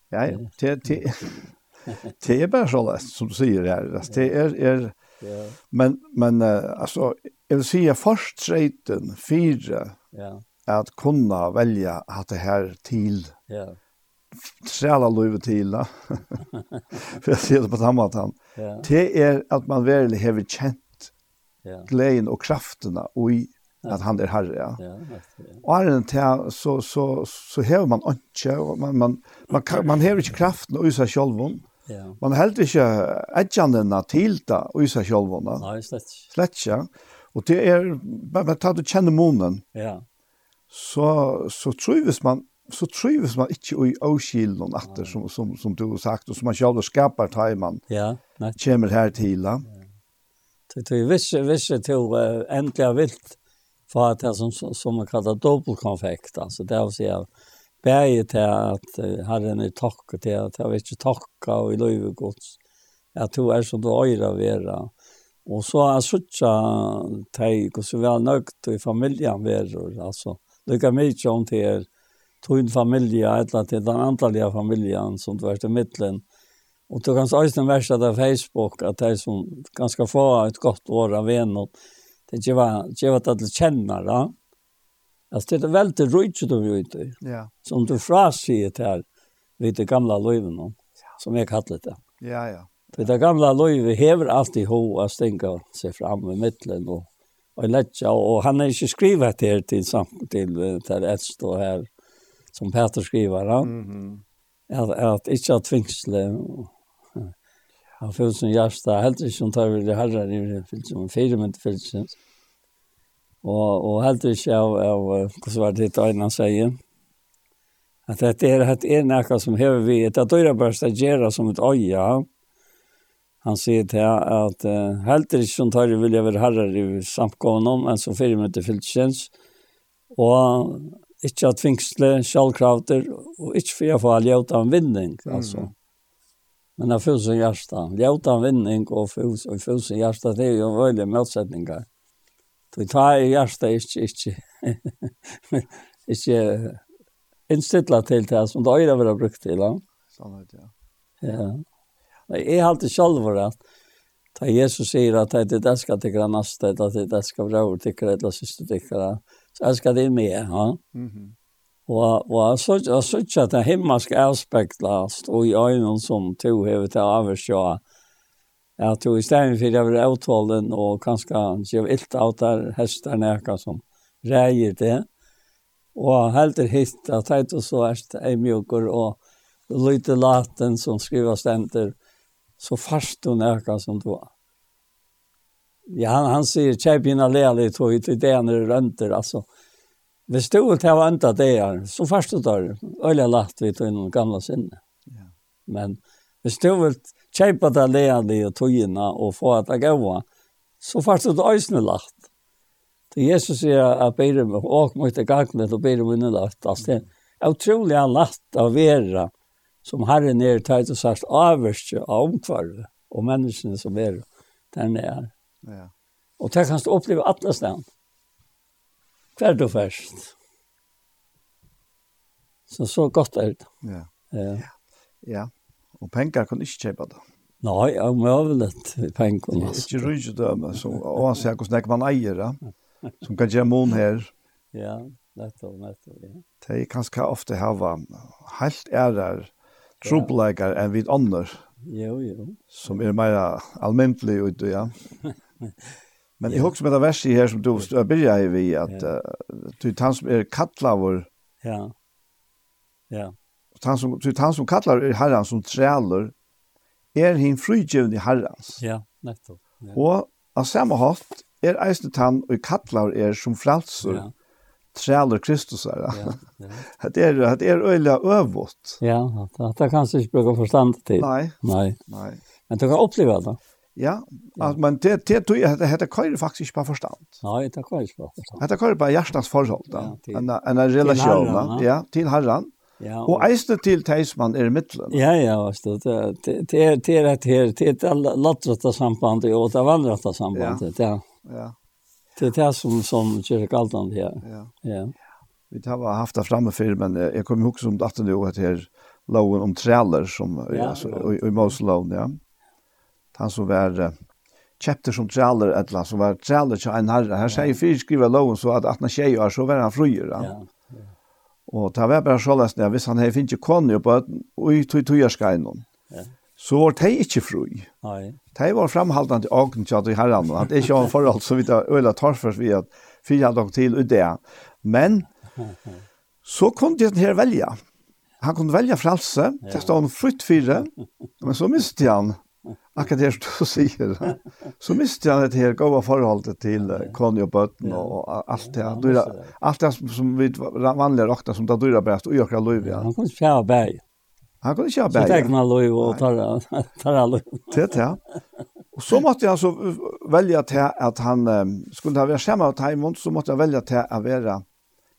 Ja, det det det är bara så lätt som du säger här. Det är är Ja. Men men alltså jag vill säga först strejten fyra. Ja. Att kunna välja att det här till. Ja. Träla til, da. För jag ser det på samma måte. Ja. Det är att man verkligen har känt ja. glädjen och krafterna och i att han är herre. Ja. Och är det här så så så häver man inte och man man man kan, man häver inte kraften och sig själv. Ja. Man helt inte edganden den det och sig själv. Nej, slett. Slett ja. Och det är bara att du känner månen. Ja. Så så trivs man så trivs man inte i oskilden natter, som som som du har sagt och som man själv skapar tajman. Ja. Kommer här till. Ja Det är vissa vissa till ändliga vilt för att det som som man kallar dubbelkonfekt alltså det vill säga bäge till att hade en tacka till att jag vet inte tacka och i löv gods jag tror är så då öra vera. Och så är såcha tag och så väl nökt i familjen vera alltså lika mig om till tog en familj eller till den antaliga familjen som du är i mitten Och då kanske också den värsta där Facebook att det som ganska få ett gott år av en och det ger vad ger vad att känna då. Alltså det är väldigt roligt då vi ute. Ja. Som du frasier det här vid det gamla löven som jag kallar det. Ja ja. Det där gamla löven häver alltid ho att stänga sig fram i mitten och och lägga och han har ju skrivit det här till samt till där ett står här som Peter skriver. Ja? Mm -hmm. Att, att inte att tvingsle Han følte som hjärsta, helt ikke som tar veldig herrer i det fyllt som en fire minutter fyllt som. Og, og helt ikke av, av hvordan var det til øynene sier. At det er, det er noe som hever vi, det er døyre bare stagjere som et øye. Han sier til at uh, helt ikke som tar vil jeg være herrer i samtgående om, en som fire minutter fyllt som. Og ikke at fingsle, sjalkravter, og ikke for jeg får all gjøta om vinning, altså. Mm. Men det fus og hjärsta. Ljautan vinning og fus og fus og hjärsta, det er jo veldig motsetningar. Du tar i hjärsta ikke, ikke, ikke innstilla til det som det øyre vil ha brukt til. Sannhet, ja. Ja. Jeg har alltid selv vært at Da Jesus sier at det er det skal tikkere neste, at det er det skal brøver tikkere, eller siste tikkere, så elsker det med, ja. Mm -hmm. Og, og så, jeg synes at det himmelske avspektlast, og i øynene som to hever til å avgjøre, at du i stedet for å være avtalen, og kanskje gjør ilt av der hester nekka som reier det, og heldur hitt at det er så erst ei mjukker, og lite laten som skriver stenter, så fast du nekka som du var. Ja, han, han sier, kjepina lea tog og i det han er rønter, altså, Vi stod til å vente det her, så først og tar øyla lagt vi til noen gamla sinne. Ja. Men vi stod til kjøpe det leende og togina og få at det gav, så først og tar øyne lagt. Til Jesus sier at bedre meg, mot det gagne til bedre meg lagt. Altså, det er utrolig han lagt av vera, som herren er tøyt og sagt avverste av omkvarve, og menneskene som er der nere. Ja. Og det kan du oppleve alle stedene hver du først. Så så godt er det. Ja. Ja. ja. Og penger kan ikke kjøpe det. Nei, jeg må vel overlett penger. Det er ikke rydde døme, så oansett hvordan man eier det, som kan gjøre mån her. Ja, nettopp, nettopp, ja. Det er kanskje ofte hava helt ærer, trobleikar enn vi andre. Jo, jo. Som er mer almentlig ute, ja. Men jeg hooks med det verset i här som du jag börjar ju vi att du tant som är kallar Ja. Ja. Tant som du som kallar er herran som træler, är hin frigivn i herrans. Ja, nettopp. Ja. Och av samma hatt är eisnet han och kallar är som frälsor. Ja træler Kristus här. Ja, ja. det er, det er öliga øvått. Ja, det, det kanske ikke brukar forstand till. Nei. Nej. Nej. Men du kan uppleva det. Ja, ja. men det det tror jag att det kör faktiskt på förstånd. Nej, det kör ikke på förstånd. Det kör på hjärtans förhåll då. En en relation, ja, till Herren. Ja. Och äste till Teisman är mitten. Ja, ja, visst det det er det är det er ett lattrata samband og det vandrata samband, ja. Ja. Det er det som som kyrkan kallt han her. Ja. Ja. Vi har haft det framme før, men jeg kommer ihåg som datten då at her loven om träller som alltså i i Moslån, ja han som var uh, chapter som träller ett la som var träller til en herre. Här sier fyra skriver loven så at att när tjej är så var han fröjer. Ja. ja. Og det var bare så løsning at hvis han hadde finnet kone konne på oj tog tog jag ska in Ja. Så var det ikke fröj. Nei. Det var fremholdende til åken til at de herran att det är ju en forhold som vi tar øyla för vi att fyra dagar til ut det. Men så kunne jag her välja. Han kunde välja frälse, det stod han fritt fyra, men så miste han akkurat det du sier, så miste jeg det her gode forholdet til Conny og Bøtten og alt det. Dyra, alt det som vi vanlige råkna som det dyrer best, og gjør lov ja. Han kunne ikke ha bæg. Han kunne ikke ha bæg. Så tenker man lov og tar av lov. Det er. Og så måtte jeg altså velge til at han, skulle ha vært skjemme av Taimond, så måtte jeg velge til å være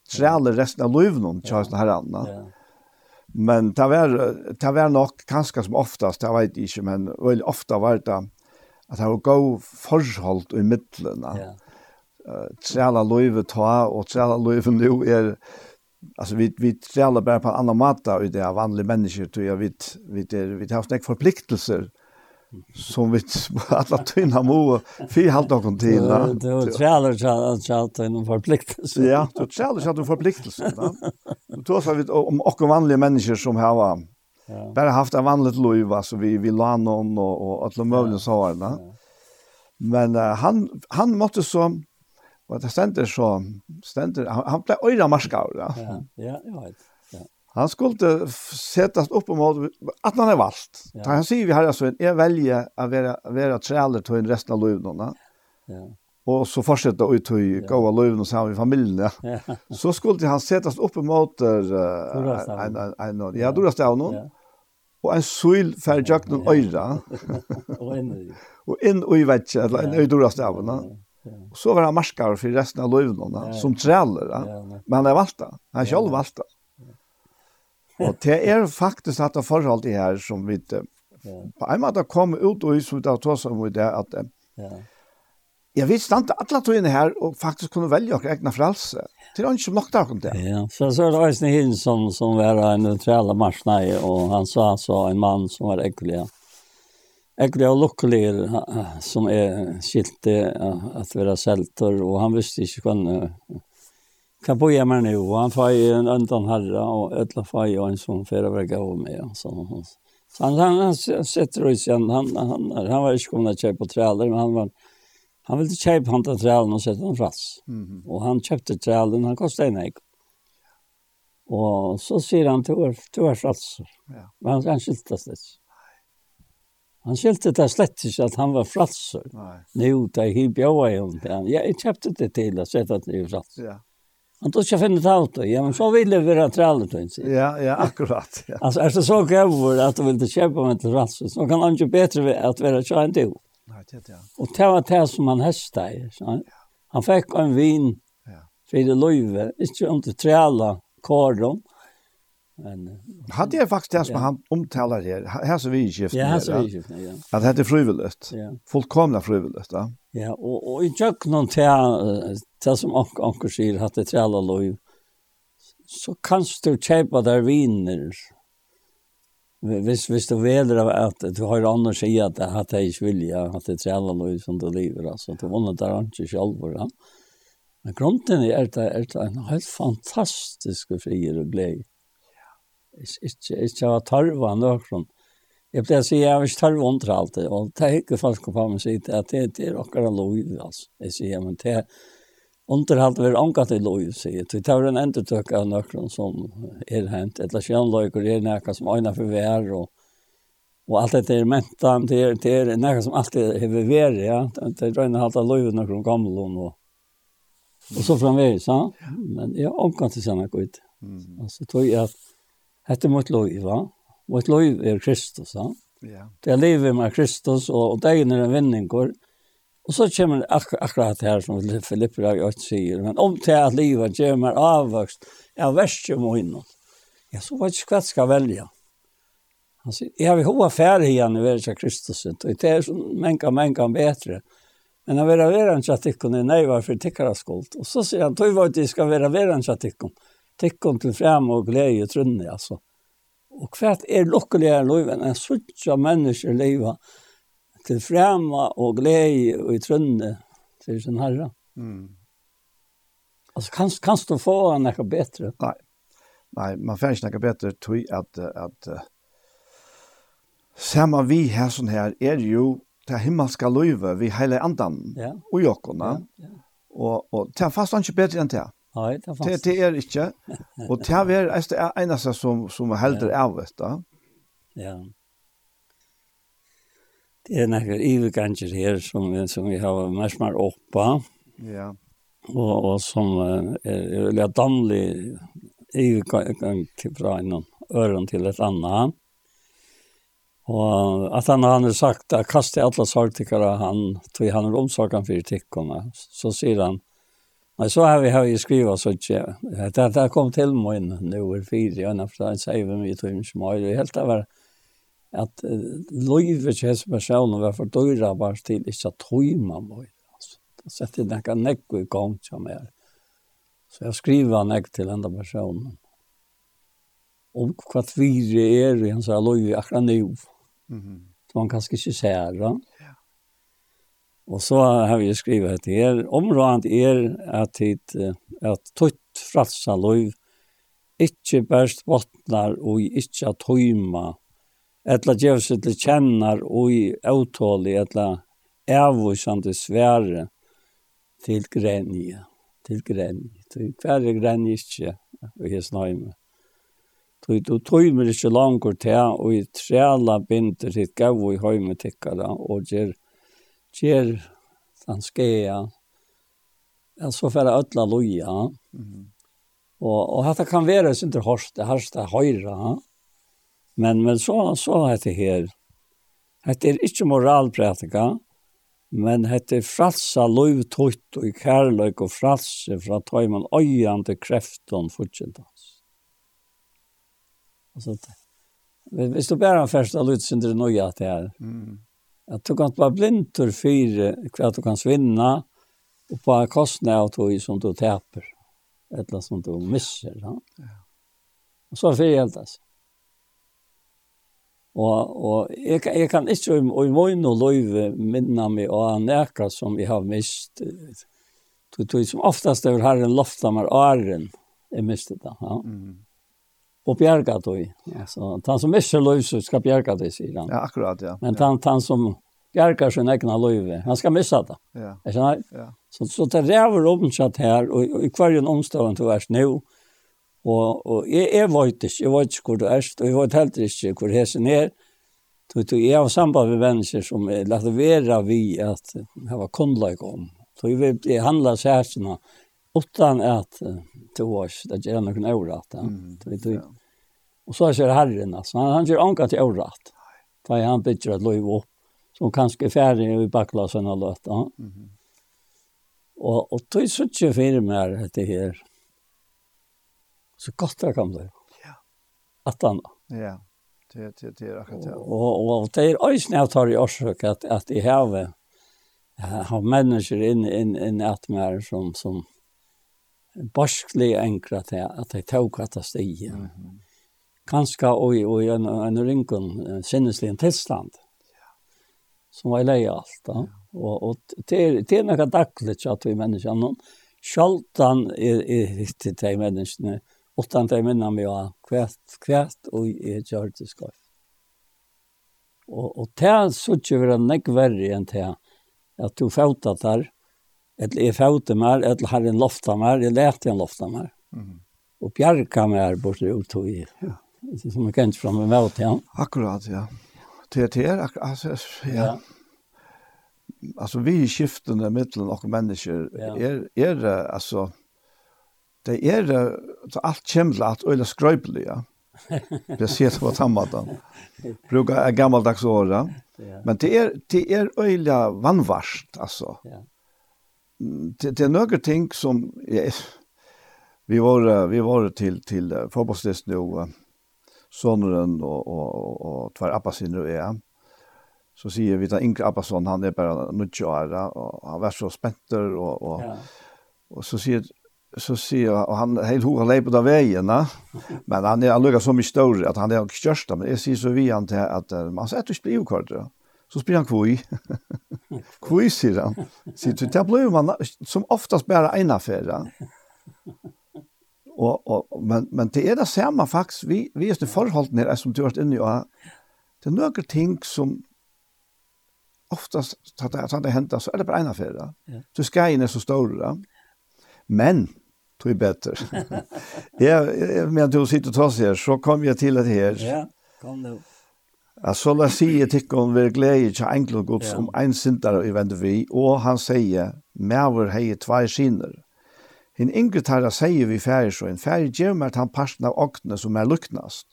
trelle resten av løyven, kjøres den her andre. Ja. Men det var, det var nok ganske som oftast, det vet ikke, men veldig ofte var det at det var god forhold i midtlene. Ja. Uh, trela løyve ta, og trela løyve nå er, alltså vi vi trälar bare på andra matta i det av vanliga människor tror jag vi vi det vi har haft forpliktelser, förpliktelser som vi alla tyna mo fy halt någon til da Det var challenge att challenge en förpliktelse. Ja, det var challenge att en förpliktelse va. Och då sa vi om och vanliga människor som här var. Ja. Bara haft en vanligt liv så vi vi la någon och och alla möjliga så var va. Men uh, han han måste så vad det ständer så ständer han, han ble öra maskar ja. Ja, ja, jag vet. Han skulle sättas upp mot att han är valt. Ja. Han säger vi har alltså är välja att vara vara träler till resten av livet då. Ja. Och så fortsätta ut till goda livet och så har vi familjen. Ja. Så skulle han sättas upp mot uh, en en en ja, du röstar honom. Ja. Och en sol för jakten och öra. Och en och in och i vet eller en ödorast av honom. Så var han marskar för resten av livet då som träler. Men han är valt. Han själv valt. Ja. Og det er faktisk dette forholdet her som vi ja. på en måte kom ut og som det tar seg om det at ja. jeg vet stand alle togene her og faktisk kunne velge å egna frelse. Det er ikke som nok der om det. Ja, så, så er det Øystein Hinn som, som var en neutrale marsnei og han sa så en mann som var ekkelig. Ekkelig og lukkelig som er skilt at være selter og han visste ikke hvordan kan bo hjemme nu og han får en undan herre, och ett får jo en som förra vecka av og så så han han, han sätter ut igen han han han var ikke kommet til å köpa trälar men han var han ville kjøpe han trälar och sette han rass. Mm. Och han köpte trälen han kostade egg. Och så sier han till er, du er alltså. Ja. Men han han skilte det sig. Han skilte det slett ikke at han var fratser. Nei. Nå, det er hyppig av henne. Jeg kjøpte det til å sette det i fratser. Ja. Han tog ikke finne talt ut ja, men så ville vi være trelle, tøyne sier. Ja, ja, akkurat. Ja. Altså, er det så gøver at du ville kjøpe meg til rasse, så kan han ikke bedre ved at være kjøy enn du. Nei, det ja. Og det var det som han hestet i. Han, han fikk en vin ja. for det løyve, ikke om det trelle kåren, Men hade jag faktiskt det som ja. han omtalar här. Här så vi i skiftet. Ja, här så vi i skiftet, ja. Att det är frivilligt. Ja. Fullkomna frivilligt, ja. Ja, och, och i tjöknen till det som Anker säger att det är till alla så kan du köpa där viner. Hvis, hvis du veler av at du har andre sier at det här är inte vilja, att det er till alla som du lever. altså, du vannar der ikke selv, Ja. Men grunden det, er det en helt fantastisk frier og glede ikke, ikke var tarva nøkron. Jeg pleier å si, jeg har ikke tarva under alt det, og det er ikke folk på meg sier, at det, det er okkar lov, altså. Jeg sier, men det er underhalt vil anka til lov, sier jeg. Det er en endetøk av nøkron som er hent, eller kjønløyker er nekka som øyne for vær, og Og alt det er mentan, det er, det er något som alltid har varit, ja. Det er röjna halta löjven när de gamla og och så framvis, ja. Men jag omkant till sådana god. Mm. Alltså tror jag att Hette mot lov, va? Mot lov er Kristus, va? Ja. Det er livet med Kristus, og, og degen er en vinninger. Og så kommer det ak akkurat det her som Filipper har gjort sier, men om til at livet kommer avvokst, er verst jo må innom. Ja, så vet ikke hva jeg skal velge. Han sier, jeg vil hova færre igjen i verden av Kristus, og det er sånn, menka, menka, bedre. Men han vil ha verden til at tikkene, nei, varfor tikkere skuld. Og så sier han, tog var det skal være verden til tikkene tikkum til frem og glede i trunne, altså. Og hva er lukkeligere liv enn en suttja mennesker liva til frem og glede og i trunne til sin herre. Mm. Altså, kan, kan du få noe bedre? Nei. Nei, man får ikke noe bedre tog at, at uh, Samma vi här sån här är ju det himmelska løyve vi hela andan ja. och jokorna. Ja, ja. Och och ta fast han inte bättre än det. Nei, det fanns det. Det er ikke. Og det er det eneste som som er helder av vet du. Ja. Det er noen övergångar her som som vi har mest mer oppa. Ja. Og, og som er, lätt danlig övergång till fra en øren til et annet. Og at han har sagt, at kaste alle sortikere han, tog han er omsorgen for tikkene, så sier han, Men så har vi har ju skrivit så att det där kom till mig nu är fyra och efter att säga vem vi tror inte mer det helt var att Louis Chess person var för dyra var till i så tröma mig. alltså. Så att det kan näck i gång som är. Så jag skriver näck till andra personen. Om kvart vi är i hans så Louis akra nu. Mhm. Man kanske inte ser det. Og så har vi skrivit att er området er at hit at tøtt frälsa lov inte bæst vattnar og inte att höjma eller ge til till og och i otålig eller ävosande sväre til gränje til gränje til kvar gränje inte och här snöjme Tui du tøymer ikkje langur til og i trela binder hitt gav i høyme tikkara og gjer ger han skea, en så färre ödla loja. Mm. Och, och detta kan vara så inte harst det härsta höjra. Men, men så, så är det här. Det är inte moralpratika men det är fralsa lovtøyt och i kärlek och fralse för att ta man öjande kräfton fortsättans. Alltså, hvis du bär en färsta lovtsynder nöja till det er. mm at du kan være blindur for hva du kan svinna, og på kostnad av tog som du teper, eller som du misser. Ja. Og så fyrir jeg det. Og, og jeg, jeg kan ikke om i morgen og løyve minne meg og han som vi har mist. Du tog som oftast over herren lofta meg åren, jeg mistet det. Ja. Mm og bjerga tog. Ja. Så han som mest löser skal bjerga det sier han. Ja, akkurat ja. Men han han som bjärgar sin egna löve, han skal missa det. Ja. Är så Ja. Så så det ræver räver her, og, og i hver en omstående til vers nå, og, og jeg, jeg vet ikke, jeg vet ikke hvor du er, og jeg vet heller ikke hvor hesen er, ner. du är av samband med människor som är lagt vara vi att ha kundlag om. Då vi det handlar särskilt utan att det var det är någon orätt. Då vi Och så ser Herren alltså. Han, han gör anka till orat. Ta han bitcher att lov upp som er ferdig i backlasen och löta. Mm -hmm. Og, og tog så ikke tjej filmer det her. Så godt det kan det. Ja. At han. Ja. Det det det er akkurat det. Og, og, og det er også når jeg tar i årsøk at, at jeg har har mennesker inn, inn, inn att meg som som baskliga enkla att at ta stiger. Mm -hmm ganska oj oj en en rinkon sinneslig tillstånd. Ja. Som var leja allt då. Og Och och till till några dagligt att vi människan någon skaltan är är riktigt till människan utan till människan vi har kvärt kvärt och är gjort det ska. Og och det så tycker vi den är värre än det att du fotat där eller är fotat mer eller har en lofta mer eller lät en lofta mer. Mm. Och bjärka mer bort ut och i. Ja som er kjent fra med ja. Akkurat, ja. TTR, alltså, ja. Alltså vi skiftande mellan och människor är är alltså det är det, allt kämla att eller skröpligt ja. Jag ser det på tammatan. Brukar är gammaldags åra. Men det är det är öliga vanvart alltså. Ja. Det, det är några ting som ja, vi var vi var till till fotbollstest nu sonen og, og, og, og tvær appasiner og jeg. Så sier vi at Inger Appasson, han er bare nødt år, og han var så spent og, og, ja. og så sier så sier og han helt hur han leper av veien, men han er allukket så mye større at han er ikke størst, men jeg sier så vi han til at man sier at du spiller jo Så spiller han kvui. kvui, sier han. Sier du, det blir man som oftast bare en affære og, og, men men det är det samme faktiskt vi vi er det förhållt nere som du har vært inne i det er noen ting som oftast att det att det händer så er det bare en affär. Ja. Så skreien er är så stor då. Men tror jag bättre. ja, men du sitter och tar sig her, så kom jag till det her. Ja, kom du. Ja, så la si jeg til om vi er glede til enkelt gods ja. om en synder i vende vi, og han sier, «Mæver hei tvei skiner, Hinn yngre tarra sier vi færi så, en færi gjev meg han parten av åkne som er luknast.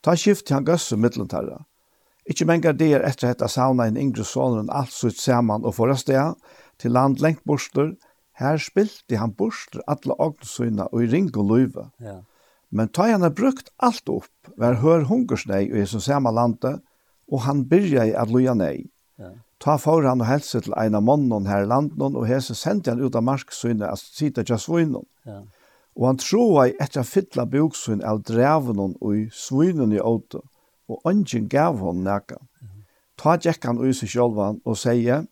Ta skift han gøsse middelen tarra. Ikki mengar der etter hetta sauna en yngre sonen alt sutt saman og forrastea, til land lengt borster, her spilte han borster alle åknesyna og i ring og løyve. Ja. Men ta han har brukt alt opp, vær hør hungersnei og i som saman landet, og han byrja i at loja nei. Ja. Ta for han og helse til en av mannen her i landet, og hese sendte han ut av marksynet, altså sida til svinen. Ja. Og han troa i etter fytla buksyn av dreven og i svinen i åte, og ønsken gav hon nekka. Ta tjekk han ut seg sjølvan og sier,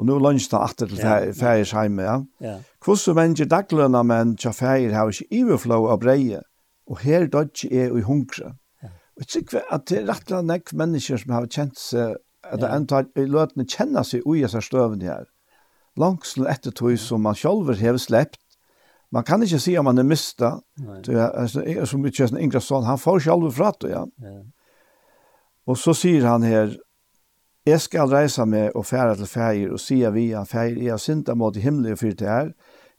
og nå lønns han atter til ja. fægers heime, ja. ja. Hvordan mennesker daglønna menn tja fægir har ikke iverflå av breie, og her dødje er i hungre. Ja. Og jeg tykker at det er rett og slett mennesker som har kjent seg at det enda løtene kjenner seg ui av støven her. Langsel etter tog som man selv har slept. Man kan ikke si om man er mistet. Det er så mye kjøsne Ingrid sa, han får selv fra det, ja. ja. Og så sier han her, Jeg skal reise meg og fære til feir og sier vi han feir. Jeg har sinta mot himmelig og fyrt her.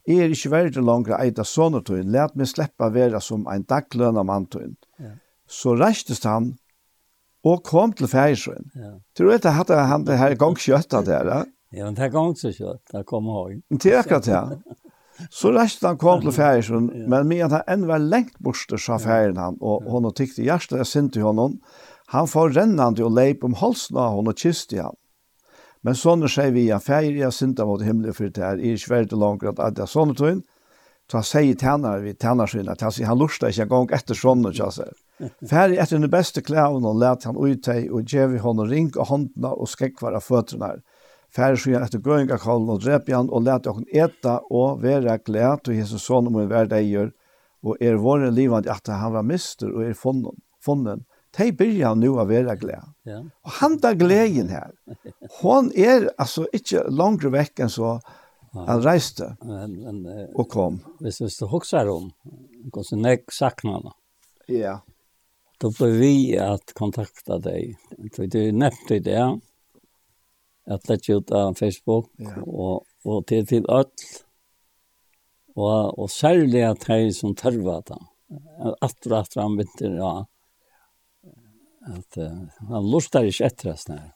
Jeg er ikke verdt langere eit av sånne tøyen. Læt meg slippe være som en dagløn av mann tøyen. Ja. Så reistes han og kom til færsjøen. Ja. Tror du ikke at han det her gang kjøttet der? Ja, men det er gongskjøtta, det kom høy. Det er akkurat det. Så resten han kom til færsjøen, men med at han enn var lengt borster, sa færen han, og hun og tykte hjertet jeg sint i honom. Han får rennande og leip om halsen av hon og kysste han. Men sånne sier vi, han færer jeg sint av mot himmelen for det her, i svært og langt at det er sånne tøyn. Så han sier tjener vi tjener sine, han lurste ikke en gang etter sånne, kjøsser. Færre etter den beste klæven og let han ut deg og gjev i hånden ring og håndene og skrekvar av føtterne. Færre skjer etter gøyng av kallen og drep han og let han eta og være glæd og Jesus sånn om en hverdeier og er våre livet at han var mister og er fonnen. fonnen. De byrja nu å være glede. Ja. Og han da gleden her, hon er altså ikke langere vekk enn så han reiste men, men, og kom. Hvis, hvis du husker om, hvordan jeg sakner henne. Ja då blev vi att kontakta dig. Så Du nämnde det, att lägga ut av Facebook ja. och, och till, till öll. Och, och särskilt att det som törvar det. Att och att fram vinter, ja. Att uh, han lustar inte efter oss när.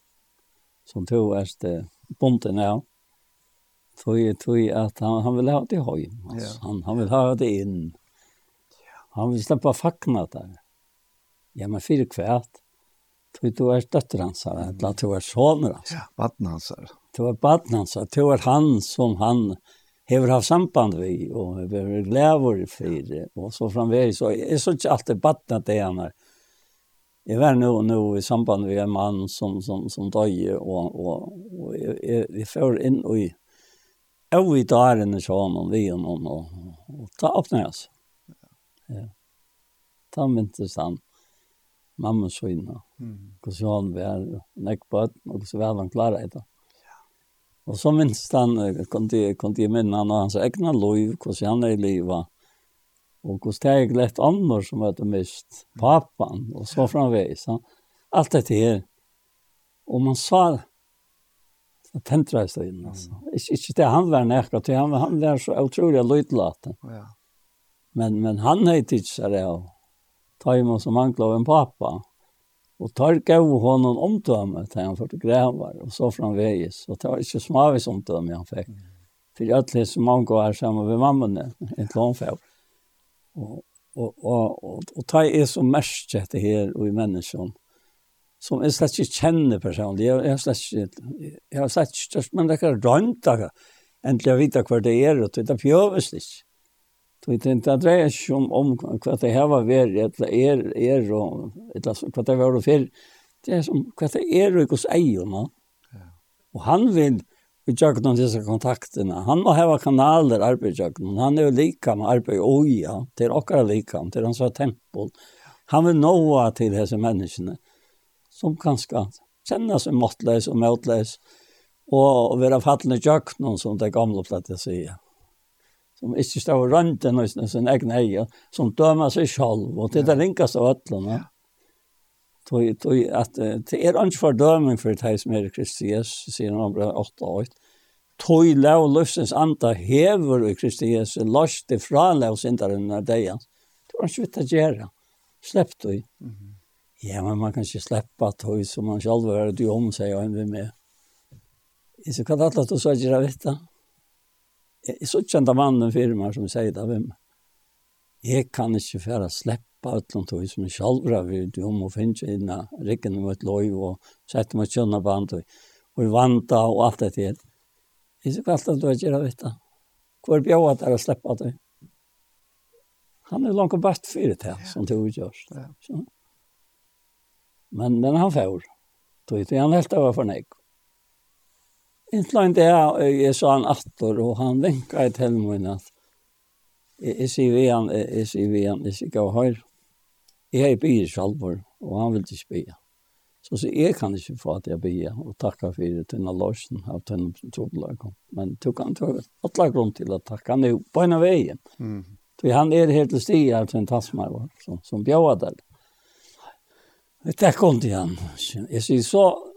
Som tog är det bonden ja. Tog, tog att han, han vill ha det hem. Alltså. Ja. Han, han vill ha det in. Han vill släppa fackna där. Ja, men fyrir kvært. Du, du er døtter hans, eller du er soner hans. Ja, baden hans. Du er baden hans, du er han som han hever haft samband vi, og hever glæver for, og så framvegis. Så jeg så ikke alltid baden at det han er. Jeg var nå, nå i samband med en mann som, som, som døg, og, og, og jeg, jeg får inn i Og vi tar henne sånn, og vi og noen, og ta opp ned oss. Ja. Ta mynt til mamma svina. Mm. Hvordan han var nekk på et, og hvordan var han klarer det. Og så minns han, kom til, kom til minne han og hans egna liv, hvordan han er i livet. Og hvordan det er lett andre som hadde mist papan, og så framveis. Han. Alt dette her. Og man sa, det tentret seg inn, altså. Mm. Ikke, ikke det han var nekka til, han, han var så utrolig løytlaten. Ja. Men, men han heter ikke seg det, og tajman som anklade en pappa. Och tar gav honom omdöme till han för att gräva och så framvägs. Och det var inte smavis omdöme han fick. För jag hade så många år samma med mamman, ett långfärd. Och, och, och, och, och ta är så märkt det här och i människan som jag slett ikke kjenner Jag, jag jeg, slett ikke, jeg har slett ikke, men det er ikke rønt, endelig å det är och det er pjøvest. Så det inte att det är om om vad det här var värd eller är är och eller vad det var för det är som vad det är och hos ejerna. Ja. Och han vill vi jag kan dessa kontakterna. Han må ha kanaler arbetsjakten. Han är ju lika med arbete och ja, det är också lika med det hans tempel. Han vill nå till dessa människorna som kanske känner sig måttlös och måttlös och vara fallna i någon som det gamla plattan säger som ikke står rundt den i sin egen eie, som dømer seg selv, og det er det ringeste av øtlene. Ja. tog, at, det er ikke fordøming for det som er Kristi Jesus, sier han om 8 og 8. Tog lov løsens anta hever i Kristi Jesus, løs det fra lav synderen når det er. Det var ikke vitt å gjøre. Slepp det. Ja, men man kan ikke slippe tog som man selv har vært om seg og enn vi med. Jeg så kan at du så ikke det vitt da. Jeg så ikke kjent av mannen for meg som sier det av. Jeg kan ikke fære slippe ut noen tog som er sjalvra, har vært om og finne inn i rikken med et lov og sette meg kjønne på andre og i vanta og alt det til. Jeg så kvalt at du ikke gjør det. Hvor bjør at det er å sleppa det? Han er langt og bort fyrt til, som tog utgjørst. Men, men han får. Tog ut, han helt av for nek. Intland det er, jeg sa han atter, og han vänkade till mig att jeg sier vi han, jeg sier vi han, jag ser gav hör. Jag är byr självor och han vil ikke spela. Så så jeg kan ikke få at jeg byr og tacka for det til Larsen av til som Men tog han tog til å takke han er jo på en av veien. Mm. Så han er helt till stig til en tasmar som, som bjöd der. Det er kun til han. Jeg sier så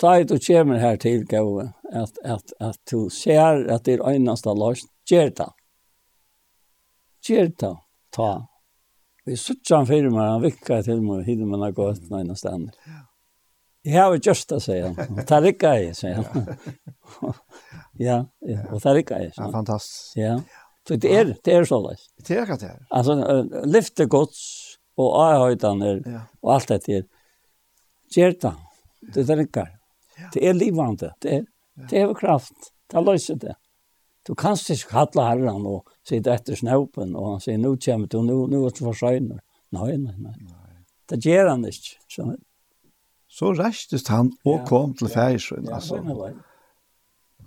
ta ut och kommer här till gåva att att att du ser att det är enaste last ger det. Ger det. Ta. Vi suttjar för mig han vickar till mig hinner man har gått någon annanstans. Jeg har jo just att säga. Ta det er ikke jeg, sier han. Ja, och ta det ikke jeg. Ja. fantastisk. Ja, Så det er, det er så løs. Det er är det. er. Alltså lyfte Guds och ahöjtaner och allt det där. Gerta, det drinkar. Det er livande. Det er, ja. det er kraft. Det løser det. Du kan ikke kalla herren og sitte etter snøpen, og han sier, nå kommer du, nå, nå er du for søgner. Nei, nei, nei. nei. Det gjør han ikke. Så, så restes han og ja. kom til færsøen. Ja, altså. Ja,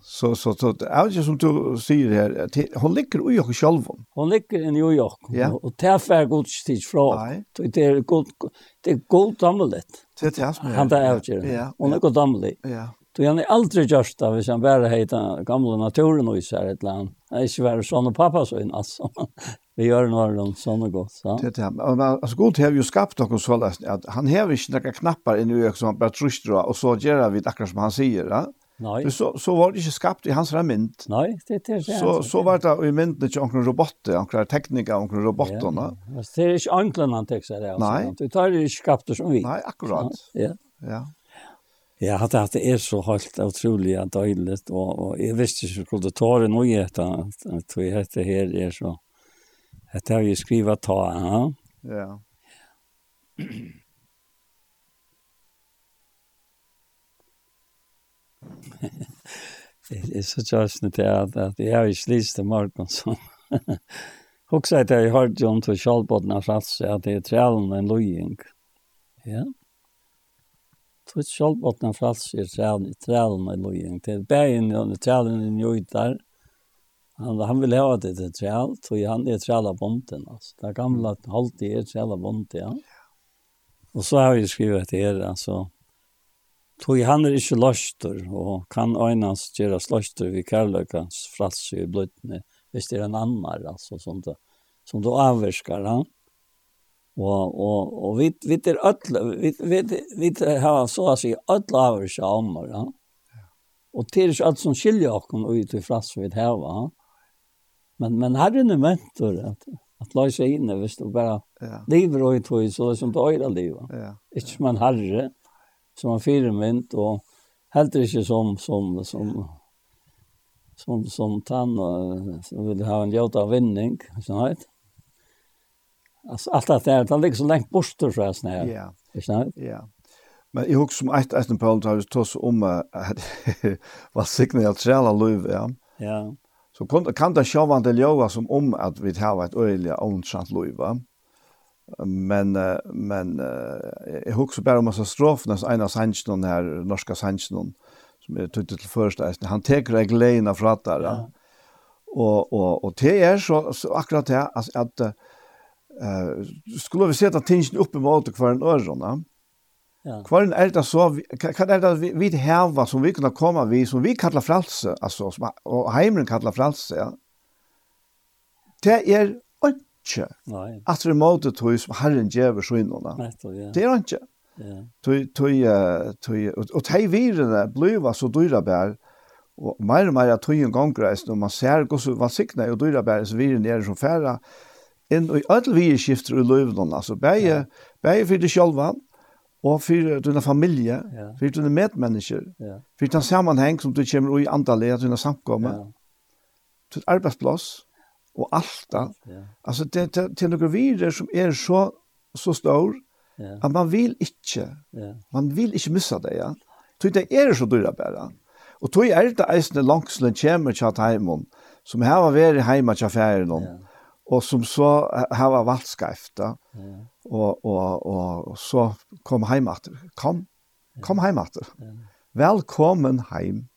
Så så så det er ikke som du sier her, til, hun ligger i och själv. Hon ligger i New York ja. och tar för god tid från. Det är god det är god damlet. Det är det som är. Han där ju. Ja. Och något damlig. Ja. Du han är aldrig just av han bara heter gamla naturen och så här ett land. Nej, så var son och pappa så in alltså. Vi gör några de sån och gott så. Det är det. Och alltså gott har ju skapat och så att han har inte några knappar i nu som bara trycker och så gör vi det akkurat som han säger, va? Nei. Men så, så var det ikke skapt i hans mynd. Nei, det, det er det. Så, så var det i mynden ikke omkring robotter, omkring teknikker, omkring robotterne. Ja, det er ikke anklen han tekster det. Nei. Det tar det ikke skapt som vi. Nei, akkurat. Ja. Ja. Ja, hatt at det er så helt utrolig og døylig, og, og jeg visste ikke hvordan det tar det noe etter, at vi heter her er så, at vi skrivet ta, ja. Ja. det är så til at, at jeg har ikke lyst til morgen, så... Hoksa at jeg har jo om til kjallbotten av frats att det er trælen en løying. Ja. Till kjallbotten av frats är trælen en løying. Det är bergen och trälen en njöjtar. Han, han vil ha det til træl, så han er træl av bonden. Altså. Det er gamle holdt gamla er træl av bonden, ja. Og så har vi skrivet det her, altså. Tog han er ikke løster, og kan øynens gjøre løster ved kærløkens fratse i bløttene, hvis det er en annen, altså, som du, som du avvirsker han. Og, og, og vi, vi er ødle, vi, vi, vi har så å si ødle avvirker om ja. Og det er ikke alt som skiljer oss ut i fratse vi har, ja. Men, men herren er mentor, at, at la seg inne, hvis du bare ja. lever og i tog, så det er som det øyre livet. Ja. Ikke som en herre, som en firmynd og heller ikke som som som som som tann som vill ha en jota vinning så här. Altså, alt det där, det ligger så lengt bort så här snär. Ja. Ikke Ja. Ja. Men jeg husker som et eisen Paul tar tås om at hva sikne jeg trela løyv, ja. Ja. Så kan, kan det sjåvan til ljøa som om at vi tar et øyelig åndsant løyv, ja men men uh, jeg husker bare om massa strofen en ena sannsjonen här norska sannsjonen, som är til første första han tar reglerna för att där. Ja. Och och och det är så, så akkurat det altså, att eh skulle vi sette tingen opp i måte kvar en örjona. Ja. hva er älta så kan vi, vi härva som vi kunne komme vi som vi kallar frelse, alltså som och heimeren kallar frelse, Ja. Det är ikke at det er måte tog som Herren gjør djever synene. Det er han ikke. Og de virene blir så dyre bær, og mer og mer tog en gang reis, når man ser hva som var vansikne og dyre bær, så virene er som færre, inn i alle vi skifter i løvene, altså begge, begge for det selv, og for dina familie, ja. for dina medmennesker, ja. for den sammanheng som du kommer i andre leder, dina samkommer, til arbeidsplass, og alt da. Ja. Altså, det, det, det er noen virer som er så, så stor, ja. at man vil ikke, ja. man vil ikke missa det, ja. Tog det er så dyra bare. Og tog er det eisende langslen kommer til at heimen, som har vært heima til affæren, ja. og som så her var valgskreift, ja. og, og, og, og så kom heimater. Kom, kom heimater. Ja. Velkommen heim.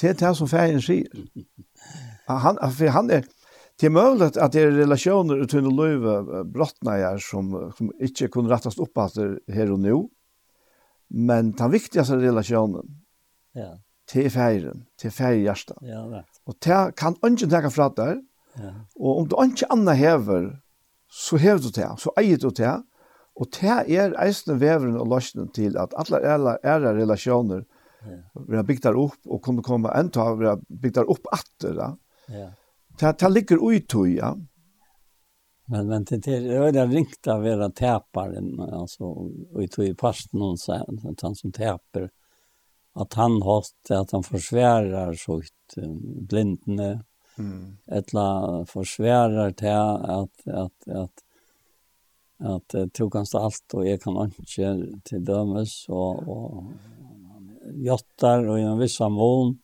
Det er det som ferien sier. Han, for han er, Det er mulig at det er relasjoner ut under løyve brottene jeg som, som ikke kunne rettast opp at her og nå. Men den viktigaste relasjonen ja. til feiren, til feirhjertet. Ja, det. Og det kan ikke tenke fra der. Ja. Og om du ikke annet hever, så hever du det, så eier du det. Og det er eisende veveren og løsningen til at alle ære relasjoner ja. blir bygd der opp og kunne komme enda blir bygd der opp atter. Ja. Det, det ligger ut i, ja. Men, men det är det ringt av vara täparen, alltså och i pasten någon så att han som täper, att han har att han försvärar så ut blindne, mm. eller försvärar till att, att, att att att tog hans allt och jag kan inte till dömes och, och jottar och i en viss mån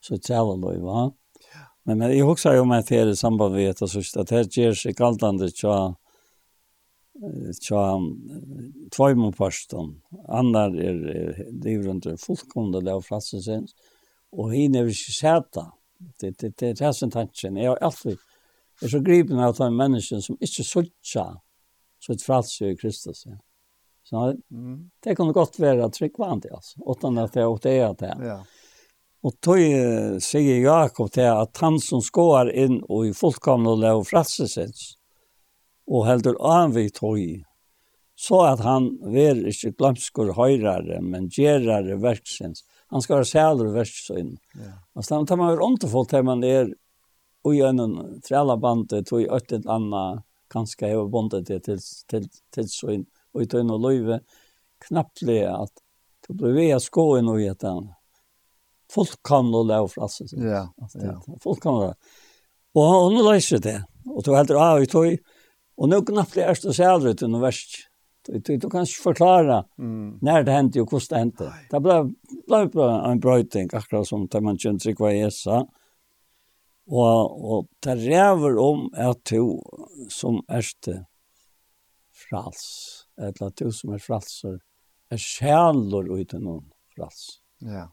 så trävar då va. Men, men jag också har ju med det i samband med att så att det ger sig kallande tja tja tvåmon pastorn. annar er, er det är runt fullkomna där frasen sen och hin är ju sätta det det det är sånt tanken är alltid är så gripen av de människan som inte söker så ett frals i Kristus ja. Så det kan gott vara tryggvant alltså utan att det åt det att det. Ja. Og tog uh, sier Jakob til at han som skår inn og i fullkomne og lave fratsesins, og heldur an vi tog, så at han ver ikke glemskur høyrare, men gjerare verksins. Han skal være sæler verksinn. Ja. Altså, han tar man jo ondefullt til man er og gjennom trælabande, tog i øtt et anna, kanskje heva bondet det til, til, til sånn, og i tøyne og løyve, knapplig at du blir ved å skå inn og i et annet folk og lov fra seg. Ja, ja. Folk kan og lov. Og han løser det. Og du heldur av i tog. Og nå knappt det erste sæler ut under verst. Du kan ikke forklare mm. når det hendte og hvordan det hendte. Det ble, ble en brøyting, akkurat som det man kjente seg hva Jesa. Og, og det rever om at du som erste frals, eller at du som er fralser, er sjælor uten noen frals. Ja. Yeah.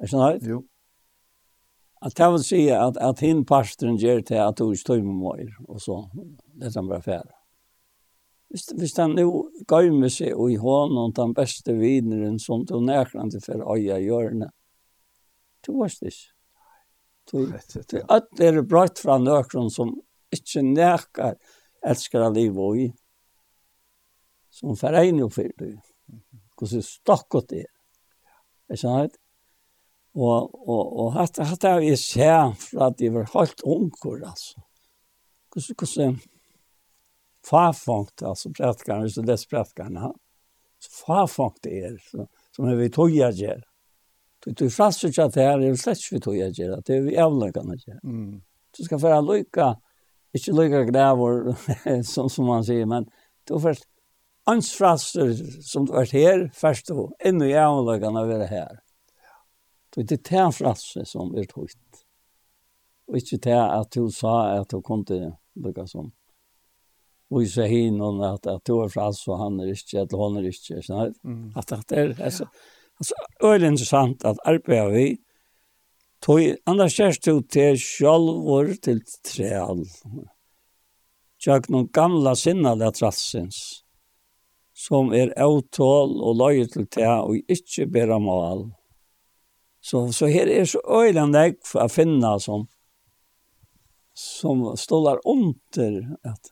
Er det sånn Jo. At jeg vil si at, at hinn pastoren gjør til at du ikke tøy med meg, og så det han bare færre. Hvis, hvis han nå gøy med seg og i hånden den beste vineren som du nærkant for øya hjørne, du var det ikke. Du, at det er brøtt fra nøkron som ikke nærkar elsker av liv og i, som foregner for det. Hvordan stokket det er. Er det sånn Og, og, og hatt hatt har jeg sett fra at jeg var helt unger, altså. Hvordan, hvordan farfangt, altså prætkerne, hvis du leser prætkerne, så farfangt det er, så, som er vi tog jeg gjør. Du, du frasser ikke at det her er slett ikke vi tog jeg gjør, det er vi avløkene gjør. Mm. Du skal være lykke, ikke lykke græver, som, som man sier, men du først, ansfrasser som du er her, først du, enda i avløkene å være her. Mm Det er det her frasse som er tøyt. Og ikke det at du sa at du kom til lukka som og så hin og at at du er frasse og han er ikke, eller hun er ikke, sånn mm. at det er, altså, altså, øyelig interessant at arbeider vi, Tøy annars kjærst du til sjølvor til treal. Tjøk noen gamla sinna det trassins, som er avtål og løy til det, og ikkje bera mal Så, så här är så øyland jag att finna som, som stålar under at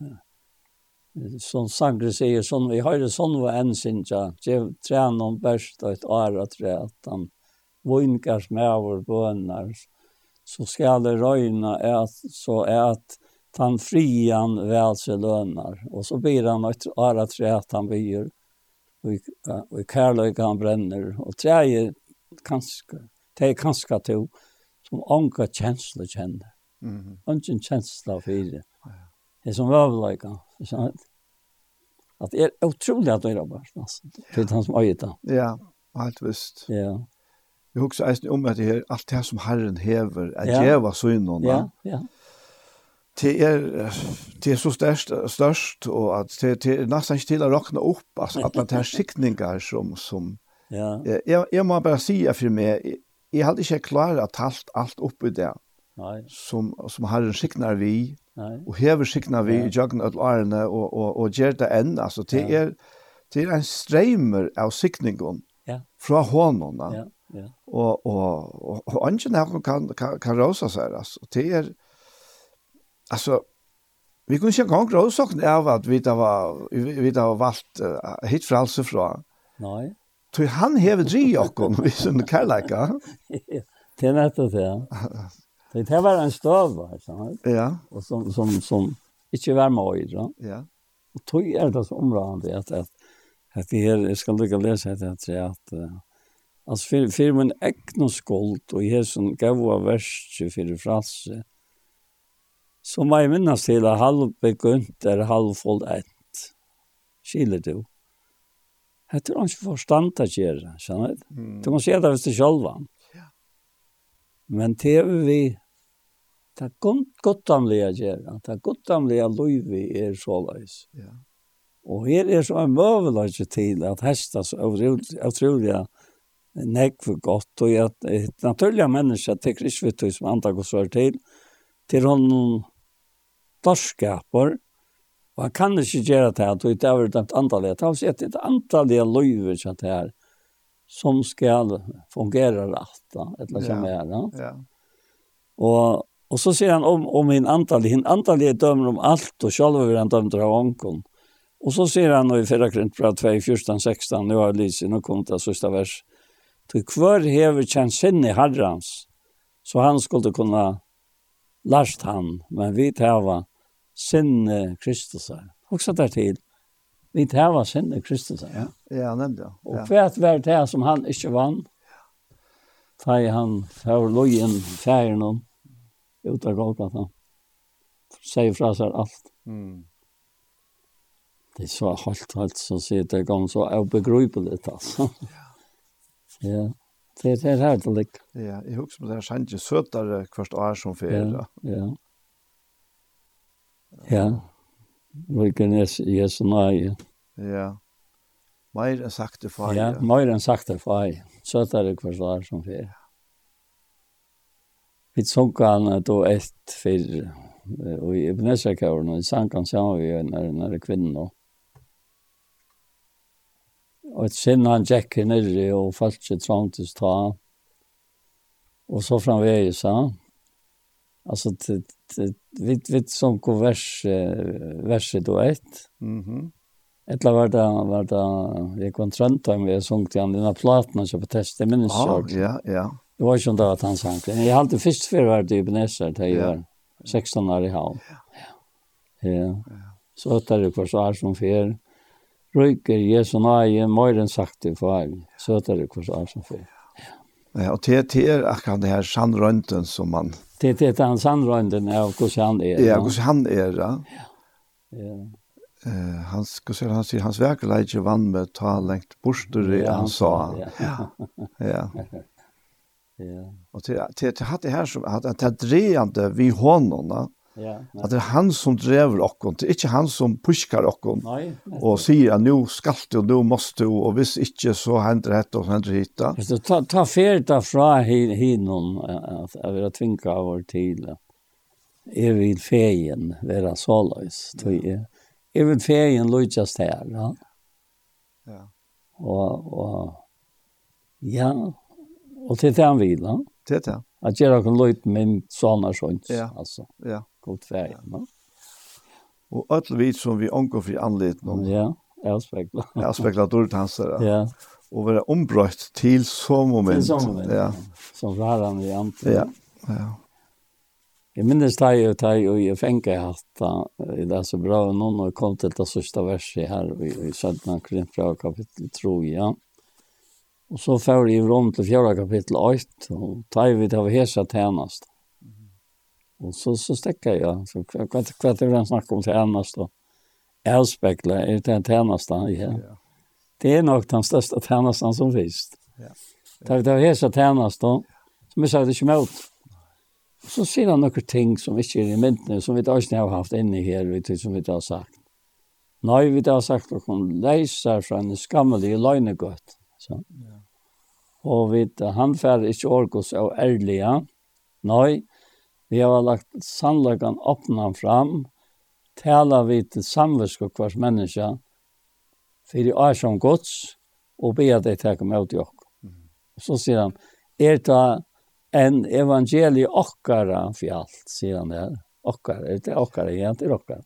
som sangre säger som vi har det sån var en sin ja, jeg trener om bäst og et år att det han vinkar med vår bönar så ska det röjna at, så är att han frian väl så lönar och så blir han ett ara trä att han blir och i kärlek han bränner och träjer kanske det er kanskje to som anka kjensler kjenner. Mm -hmm. Ungen kjensler for det. Det er som øveløyga, ikke? At det er utrolig at det er bare. Det er han som øyet da. Ja, helt visst. Ja. Jeg husker eisen om at det er alt det som Herren hever, er ja. djeva synen. Ja, ja. Det er, det er så størst, størst og at det, det er nesten ikke til å råkne opp, altså, at det er sikninger som, som ja. jeg, jeg må bare si at for meg, jeg hadde ikke klart at talt alt opp i det Nei. som, som har en vi, Nei. og hever skikner vi i jøkken og lærerne, og, og, og gjør det enn. Altså, det er, det er en streimer av sikningen ja. fra hånden. Ja, ja. Og, og, og, og ungen her kan, kan, kan råse seg. Altså. Det er, altså, vi kunne ikke engang råse oss av at vi da var, vi, vi da var valgt uh, hit frelse fra. Nei. Så han hever dri jokken, vi han kærleika. Det er nettopp det, ja. Det var en støv, sant? Ja. Og som, som, som ikke var med i, da. Ja. Og tog er det så områdende at, at, at det her, jeg skal lykke å lese etter at, at, at Altså, for, for min egna skuld, og jeg som gav av verset for fralse, så må jeg minnes til at halv begynt er halv full ett. Skiler du? Jeg tror han ikke forstand å gjøre, skjønner du? Mm. Du må se det hvis du selv var. Ja. Men det er vi, det er godt anlig å gjøre, det er godt anlig å løyve er så løs. Ja. Og her er så en møvelage til at hestas utrolig nekk for godt, og at et naturlig menneske tekker ikke vidt som andre går svar til, til hun dorskaper, Og han kan ikke gjøre det her, og det er det antallet. Det er et, et antallet løyver til det her, som skal fungere rett, da, et eller annet mer. Ja, ja. Og, og så sier han om, om en antallet. En antallet dømer om alt, og selv vil han dømt av ånken. Og så sier han i 4. Krintbra 2, 14, 16, nå har Lise, nå kom det siste vers. Til hver hever kjent sinn i herrens, så han skulle kunne lært han, men vi tæva, sinne Kristus. Också der til. Vi tar var sinne Kristus. Ja, ja nämnde jag. Och hva var det som han inte vann. Ta han för lojen ferien om ut av Golgata. Säger fra seg allt. Mm. Det är så halt halt så ser det gang, så obegripligt alltså. Ja. Ja. Det är det här det lik. Ja, jeg husker på det her sanns sötare hvert år som för. Ja. ja. Ja. Vilken är Jesu nej. Ja. Mer än sagt det för. Ja, mer än sagt det för. Så där det kvar så som för. Vi såg han då ett för och i Ebenezer-kåren och i Sankan se vi när, när det är kvinnor. Og et sinn han tjekker nirri og falt seg trangtes ta. Og så framvegis han. Altså, det, vi vi som kuvers verset då ett. Mhm. Mm Etla var det, var det, jeg kom trønt om vi har sungt igjen denne platen som på test, jeg minnes ah, ja, ja. Det var ikke om det at han sang det. Jeg halte først før var det i Beneser, da jeg var 16 år i halv. Ja. ja. Så øtter det hver svar som fyr. Røyker Jesu nøye, møyren sakte for. Så øtter det hver svar som fyr. Ja og det, det er akkurat det her sannrønten som man... Det, det er den sannrønten av hvordan han er. Ja, hvordan han er, ja. ja. Uh, hans, hvordan han sier, hans verkeleidje vann med ta lengt i ja, han sa. Ja, ja. ja. Og til, til, til hatt det her som, hade det er dreende vi hånden, Ja, ja. Att det är han som driver och det är inte han som pushar oss. Nej. Och säger att nu ska du och nu måste du och visst inte så händer det och händer hitta. Så ta ta färd fra hinom att jag vill tvinga vår tid. Är vi fejen vara sålös tror er. Är vi fejen lojast där, ja. Ja. Och och ja, och det är han vill, ja. Det är det att göra kan löjt min såna sånt ja. alltså. Ja. God färg, ja. no? Och öll vi som vi omgår för anledning. No? Ja, jag speklar. Ja, avspeglar dåligt hans Ja. Och vara ombröt till så moment. Till så moment. Ja. Som rörande i antar. Ja. Ja. Jeg minnes deg og deg og jeg fengt jeg hatt da, i det så bra, og har kom til det sørste verset her i i 17. Korinthbrev kapittel 3, ja. Mm Og så får vi rom til fjerde kapittel 8, og tar vi til å hese tjenest. Og så, så stekker jeg, så hva, hva, hva er det han snakker om tjenest, og avspekler er det tjenest ja. ja. Det er nok den største tjenesten som finnes. Ja. Tar vi til å hese tjenest, som jeg sa det ikke med Så sier han noen ting som ikke er i myndene, som vi ikke har haft inne her, som vi ikke har sagt. Nei, vi har sagt at hun leiser fra en skammelig løgnegøtt. Så. Ja og vi, han fer ikke orkos så ærlige. Nei, vi har lagt sannløkken åpna fram, tala vi til samvisk og hvers menneske, for det er som gods, og be at de tar med ut i oss. Og så sier han, er det en evangelie okkara for alt, sier han der. Okkara, er det okkara, ja, det er okkara.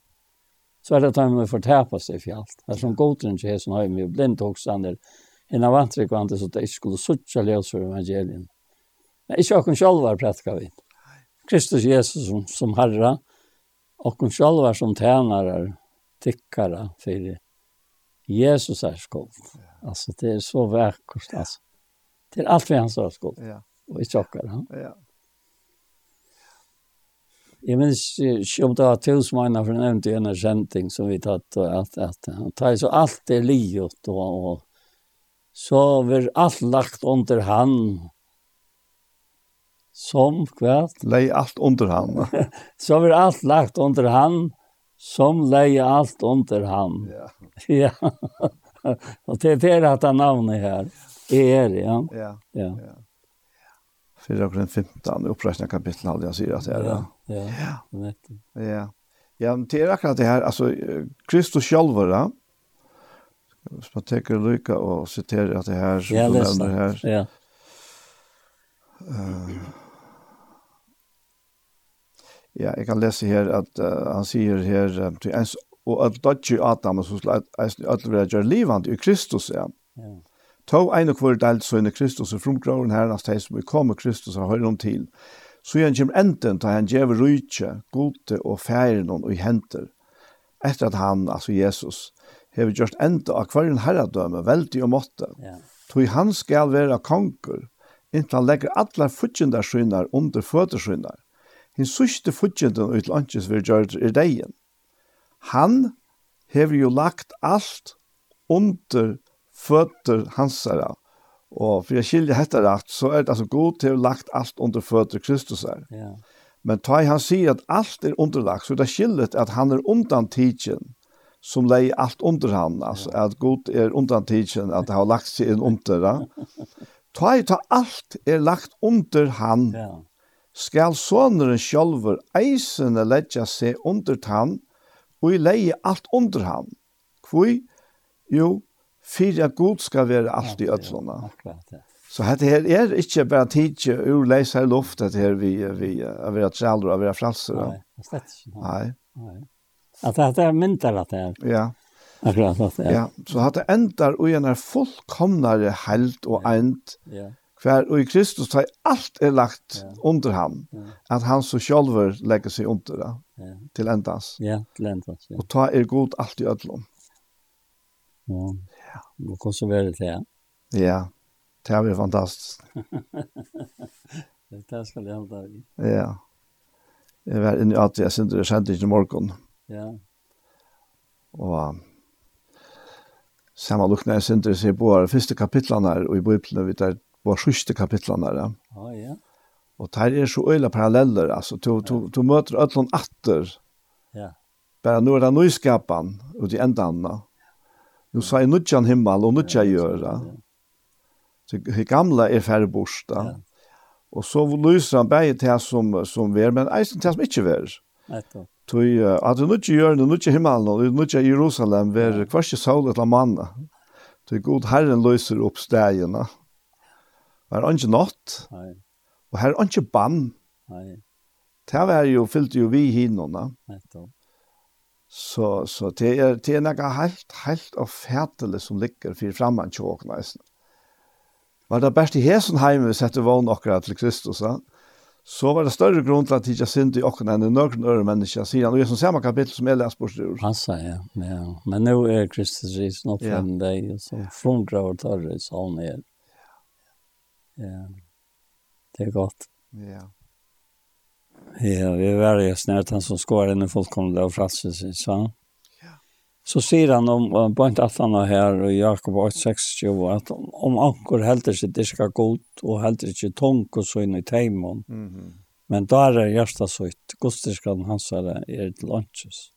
Så er det at han må fortapa seg for alt. Det er som godren til som har med blind hokstander, en av antrykvande så det skulle suttja ljus for evangelien. Men inte jag själva prætka vi. Kristus Jesus som, som herra och själva som tjänare, tyckare for Jesus är skuld. Alltså det är så verkligt altså. Det er alt vi hans är skuld. Ja. Och ikke jag. Ja. Jag minns ikke om det var tusen månader för nämnt i en kjenting som vi tatt och at detta. Han tar så allt det livet och, och så var allt lagt under han. Som kvart. Lägg allt under han. så var allt lagt under han. Som lägg allt under han. Ja. ja. Och det er det han navnet här. Er, ja. Ja. ja. ja. 4 Korinther 15, uppräkna kapitlet hade jag säger att det är. Ja. Ja. Ja. Ja. Ja, men det är akkurat det här, alltså Kristus själva, hvis man tenker lykke og siterer at det her, som ja, du nevner her. Ja. Uh, ja, jeg kan lese her at uh, han sier her um, til ens, og at dodge Adam, som skal alle være gjør livant i Kristus, ja. ja. Ta ein og kvar delt så i Kristus og frumgraven her nas teis som vi kommer Kristus og høyrer om til. Så igjen kommer enten til han djever rydtje, gode og færen og i henter. Etter at han, altså Jesus, hever gjort enda av hverjen herredømme veldig og måtte. Ja. Tog han skal være konger, inntil han legger allar futjendar under fødersynar. Hinn sørste futjendan ut landsins vil gjøre er degen. Han hever jo lagt alt under føtter hansara. Og for jeg skiljer hette rett, så er det altså god til å lagt alt under føtter Kristus her. Ja. Men ta han sier at alt er underlagt, så det er skillet at han er undan tidsen som lei alt under han, altså, ja. att god är tidsen, at att har lagt seg inn under det. Ta i ta alt er lagt under han. Ja. Skal sonen själver eisene lägga seg under han og i lei alt under han. Kvui, jo, fyra god skal være alt i ödslorna. Ja, Så dette her er ikke bare tidsen ur läsa i luftet här vi, vi, vi, vi, vi, vi, vi, vi, vi, vi, vi, vi, vi, vi, Nei. Att det er myntar att det er. Ja. Akkurat att det er. Ja, så at det ändar og en fullkomnare helt och end. Ja. För og i Kristus tar allt er lagt ja. under ham. Ja. Att han så själv lägger sig under det. Ja. Till ändas. Ja, till ändas. Ja. Och ta er god allt i ödlom. Ja. Ja. Och kosa väl det til? Ja. Det er fantastisk. det där jeg jag hämta. Ja. Jeg var inne i att jag sendte det sent i morgon. Ja. Og samme lukne jeg synder seg på de første kapitlene her, og i Bibelen vi tar på siste kapitlene her. Ja, ja. Og det er så øyla paralleller, altså, du, du, du møter ødlån atter. Ja. Bare nå er det nøyskapen, og de enda andre. Nu sa jeg nødjan himmel, og nødja gjøre. Så det gamle er færre bort, da. Ja. Og så lyser han bare til som, som er, men eisen til som ikke er. Nettopp. Så uh, at du ikke gjør det, ikke himmelen, og ikke Jerusalem, vær hver ikke sol etter manna. Så god Herren løser opp stegene. Det er ikke natt, og her er ikke bann. Nei. Det var jo, fyllte jo vi hinene. Så, så det er, det er noe helt, helt og fætelig som ligger for fremme til åkene. Var det best i hesen Hesenheim vi setter vogn akkurat til Kristus, sant? så var det større grunn til at ikke synte i åkken enn i noen øre mennesker, sier han. Og i som samme kapittel som jeg leser på styr. Han sa, ja. ja. Men nå er Kristus risen opp for deg, og så frundra og tar det sånn her. Ja. Det er godt. Ja. Ja, vi er veldig snart han som skår inn i fullkomne og fratses, seg, sant? så sier han om uh, bønt at han er her, og Jakob 8,26, at om anker helder seg det skal godt, og helder ikke tung og så inn i teimen. Mm. Men da er det hjertet søyt, godstyrskene hans er, er til lunches.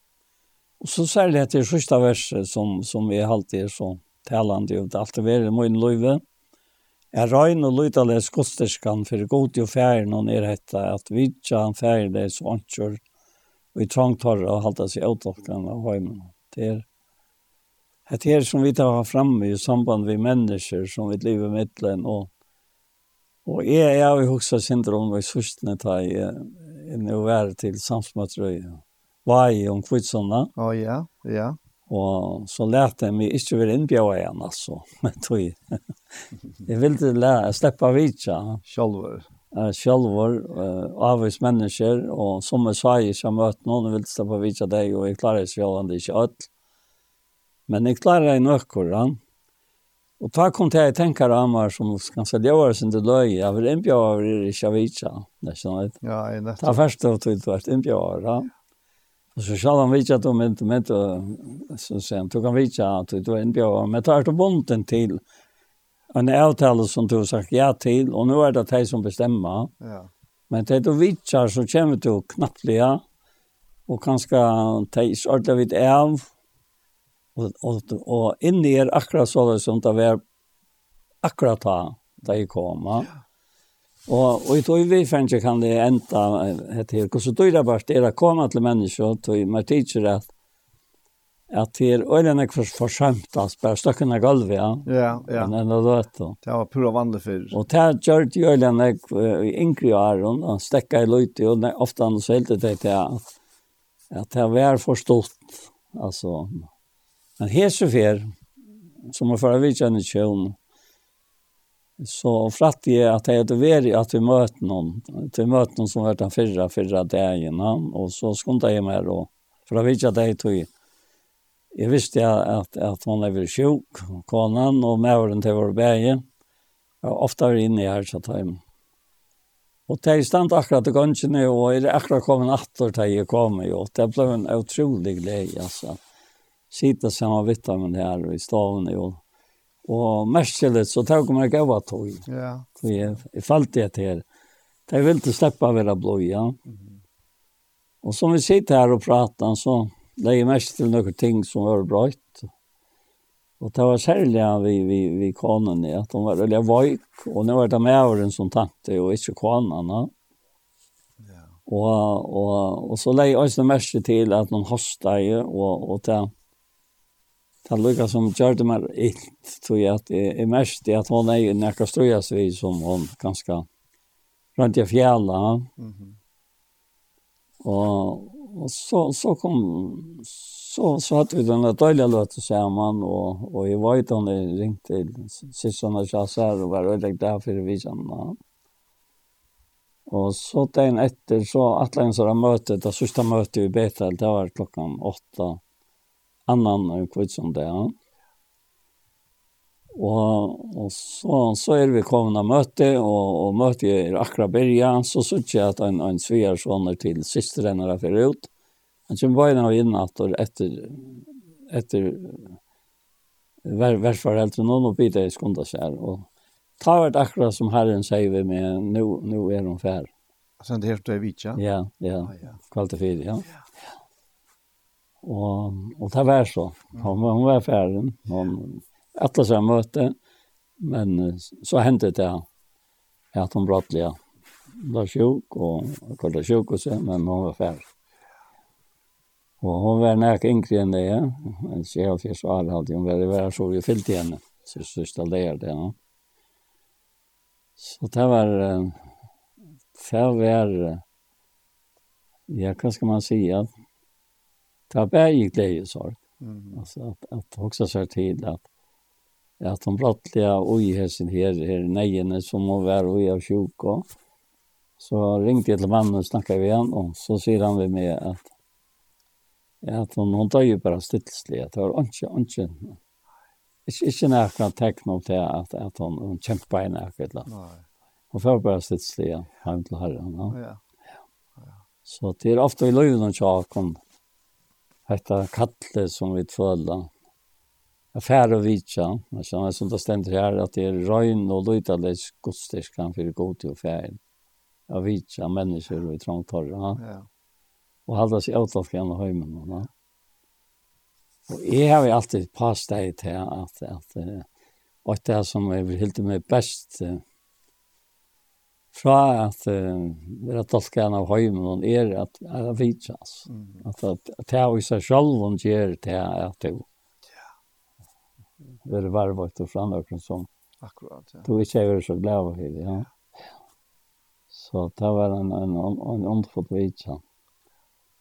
Og så særlig etter siste verset som, som vi alltid er så talende og det alltid er i min løyve, er røyn og lydales godstyrskan for god jo færen og nedhetta at vi ikke han færen det er så anker, og i trangt og halte halda seg avtokkan av høymen. Mm Det är det er som vi tar fram i samband med mennesker som vi lever med den og og jeg jag har også syndrom vad sust när ta är nu är till samsmatröja. Vad är om kvitsånda å ja, ja. Og så lærte jeg meg ikke vil innbjøre igjen, altså. Men tog jeg. Ville lære, jeg slipper vidtja. Sjølver uh, sjølver uh, avvis mennesker, og som är svaj møtt noen, jeg vill stå på vita dig jeg klarer klarar sig det ikke alt. Men jag klarar en ökkorran. Og ta kom til jeg tenker av meg som kan sälja oss inte löj. Jag vill inte göra det i Shavitsa. Ja, det är Ta först och tog det inte göra. Og så sa han vidtja at du mente, med så sen du kan vidtja at du var en björn. Men tar du bonden til, en avtale som du har sagt ja til, og nu er det de som bestemmer. Ja. Men det du vitsar så kommer du knapplega, og kanskje de sørte vidt av, og, og, og inni er akkurat så det som det var akkurat da de kom. Ja. Og, og i tog vi fanns kan det enda etter, hvordan du er bare til å komme til mennesker, tog man tidser at at det er øyne ikke for forsømt, altså bare støkken av gulvet, ja. Ja, ja. Men enn det da. Det var pura vanlig før. Og det gjør det øyne ikke i yngre år, og stekket i løyte, og ne, ofte han så helt det til at, at det var forstått, altså. Men her så fyr, som er for å vite en kjøn, så fratt jeg at jeg hadde vært at vi møtte noen, at vi møtte noen som var den fyrre, fyrre dagen, ja. og så skundet jeg meg, og for å vite at jeg tog Jeg visste at, at man er sjuk, konen og mævren til vår bæge. Jeg var ofte inne i her, så tar jeg. Og det er stand akkurat til gønnsene, og er akkurat kommet natter til jeg kom, og det ble en utrolig glede, altså. Sitte sammen vitt av min her i staven, og, og mest til det, så tar jeg meg gav at tog. Ja. For jeg, jeg falt det til. De ville slippe å være blod, ja. Mm -hmm. Og som vi sitter her og prater, så lägger mest til några ting som var bra. Og det var særlig särliga vi, vi, vi kanen at de var veldig vajk. og nå var det med åren som tante og ikke kanan. Ja. Og, og, og så lägger jag också mest til at de hostar ju og, och det Det lukket som gjør det mer ilt, tror jeg at det er mest i at hun er i nekka strøyas vi som hun ganske rundt i fjellet. Mm -hmm. Og, Og så så kom så satt vi den där dåliga låten samman och och i vart hon ringt till systrarna Chassar og var ödligt där for vi kjenne. Og så den etter, så att läns där møte, det sørste mötet i Betel det var klokken åtta, annan kvitt som det. Ja. Og, og så, så er vi kommet av møte, og, og møte er akkurat byrja, så synes jeg at en, en sviger sånne til siste renner jeg fyrir ut. Han kommer bare inn og inn at etter, etter hver, hver hverforeldre noen og bidde i skunda seg. Og ta hvert akkurat som Herren sier vi med, nå, nå er hun fær. Sen det hørte jeg vidt, ja? Ja, ja. Kvalitet fire, ja. ja. Og, og det var så. Hun, hun var færen. Hun, ja alla så möte men så hände det att hon brottliga var sjuk och kolla sjuk och så men hon var färd Och hon var nära yngre än det. men så för så svar hade hon var så ju fyllt igen. Så så ställde det ja. Så det var förvär ja, vad ska man säga? Det var bägge glädje sorg Mm. Alltså att, att också så till att att de brottliga oj häsen här här nejene som må vara oj av sjuk och så ringde jag till mannen och snackade vi igen och så säger han vid mig att att hon hon tar ju bara stillsliga att var inte inte inte inte några tecken om det att att hon hon kämpar i något eller nej hon får bara stillsliga hem till herren ja. Ja. Så det er ofte i löven og tjaken om detta som vi tvölar affär och vitsa. Alltså man som det stämmer här att det är röjn och lojtades godstyrskan för god till affären. Av vitsa människor och i torra. Ja. Och halda sig åtåt gärna och höjmen. Ja. Och jag har ju alltid passat dig till att, att, att det som är helt med bäst fra at uh, vera tolkan av høymen er at, at vitsas. Mm. At, at, at det er i seg sjálf og gjør det at det være varvet og frannøkken som Akkurat, ja. du ikke er så glad av det, ja. Så det var en, en, en underfot vidtja.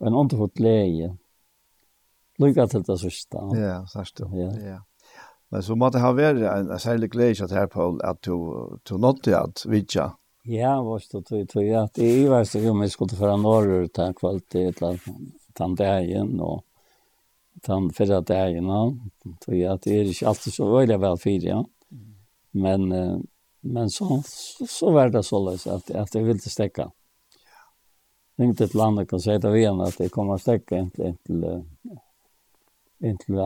En underfot leie. Lykke til det sørste. Ja, sørste. Ja. ja. Men så måtte ha vært en, en særlig glede til her, Paul, at du, du nådde at vidtja. Ja, vars det tog, tog at i verste jo, om jeg skulle føre norrur til kvalitet til den dagen, og den förra dagen. Tror jag att det är inte alltid så väldigt väl för Ja. Men, men så, så var det så lös att, att jag ville stäcka. Jag ringde till landet och säga till igen att det kommer att stäcka inte till, till, in till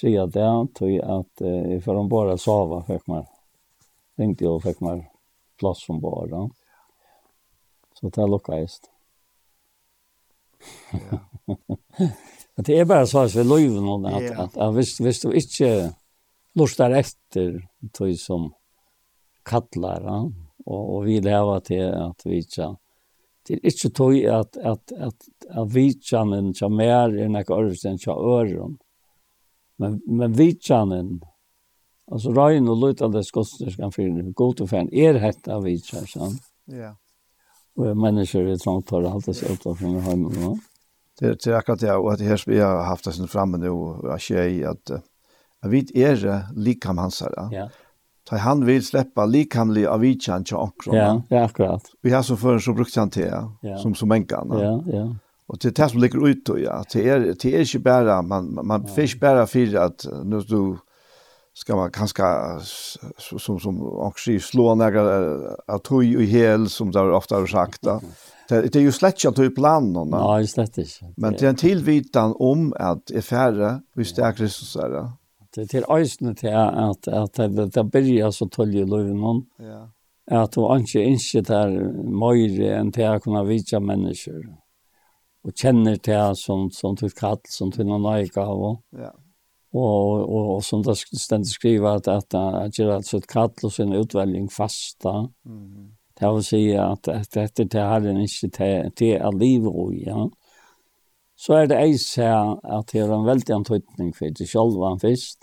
tre dagar. Tror jag att för de bara sova fick man. Ringde jag och fick man plats som bara. Så det är. Ja. Men det er bare så att vi løyver noen, at, ja. at, at hvis, hvis du ikke lustar etter tog som kallar ja? og, og vill häva til at vi ikke, det er ikke tog at, att, att, att, att vitsanen som är i den här enn som øren. Men, men vi vitsanen, alltså röjn och lutande skosterskan för god och färn, är hetta vitsar, sant? Ja. Och människor är trångt har alltid sig utanför med hemmen, va? Ja det är akkurat det och att det här vi har haft det sen framme nu och tjej att jag vet är likam hans här. Ja. Så han vill släppa likamlig av vichan till också. Ja, ja akkurat. Vi har så för så brukt han till som som enkan. Ja, ja. Och det tas som ligger ut då ja. Det är det är inte bara man man fisk bara för att nu du ska man kanske som som också slå några att tog och hel som där ofta har sagt. Mm Det, det er jo slett du planerna. planen. Nej, slett ikke. Men det er en tilvitan om att är färre det er Kristus er det. Det er till öjsne til att, att, att det börjar så töljer løven. Ja. At du ikke inte där mer än til att kunne vite mennesker. Och känner till som, som til kall, som till någon av. Ja och och, og som det ständigt skriva att at att göra ett kall och sin utvelging fasta. Mm. Det vil si at att detta det hade en inte til, till att liv och ja. Så er det eis här at det er en veldig antydning for det själva først.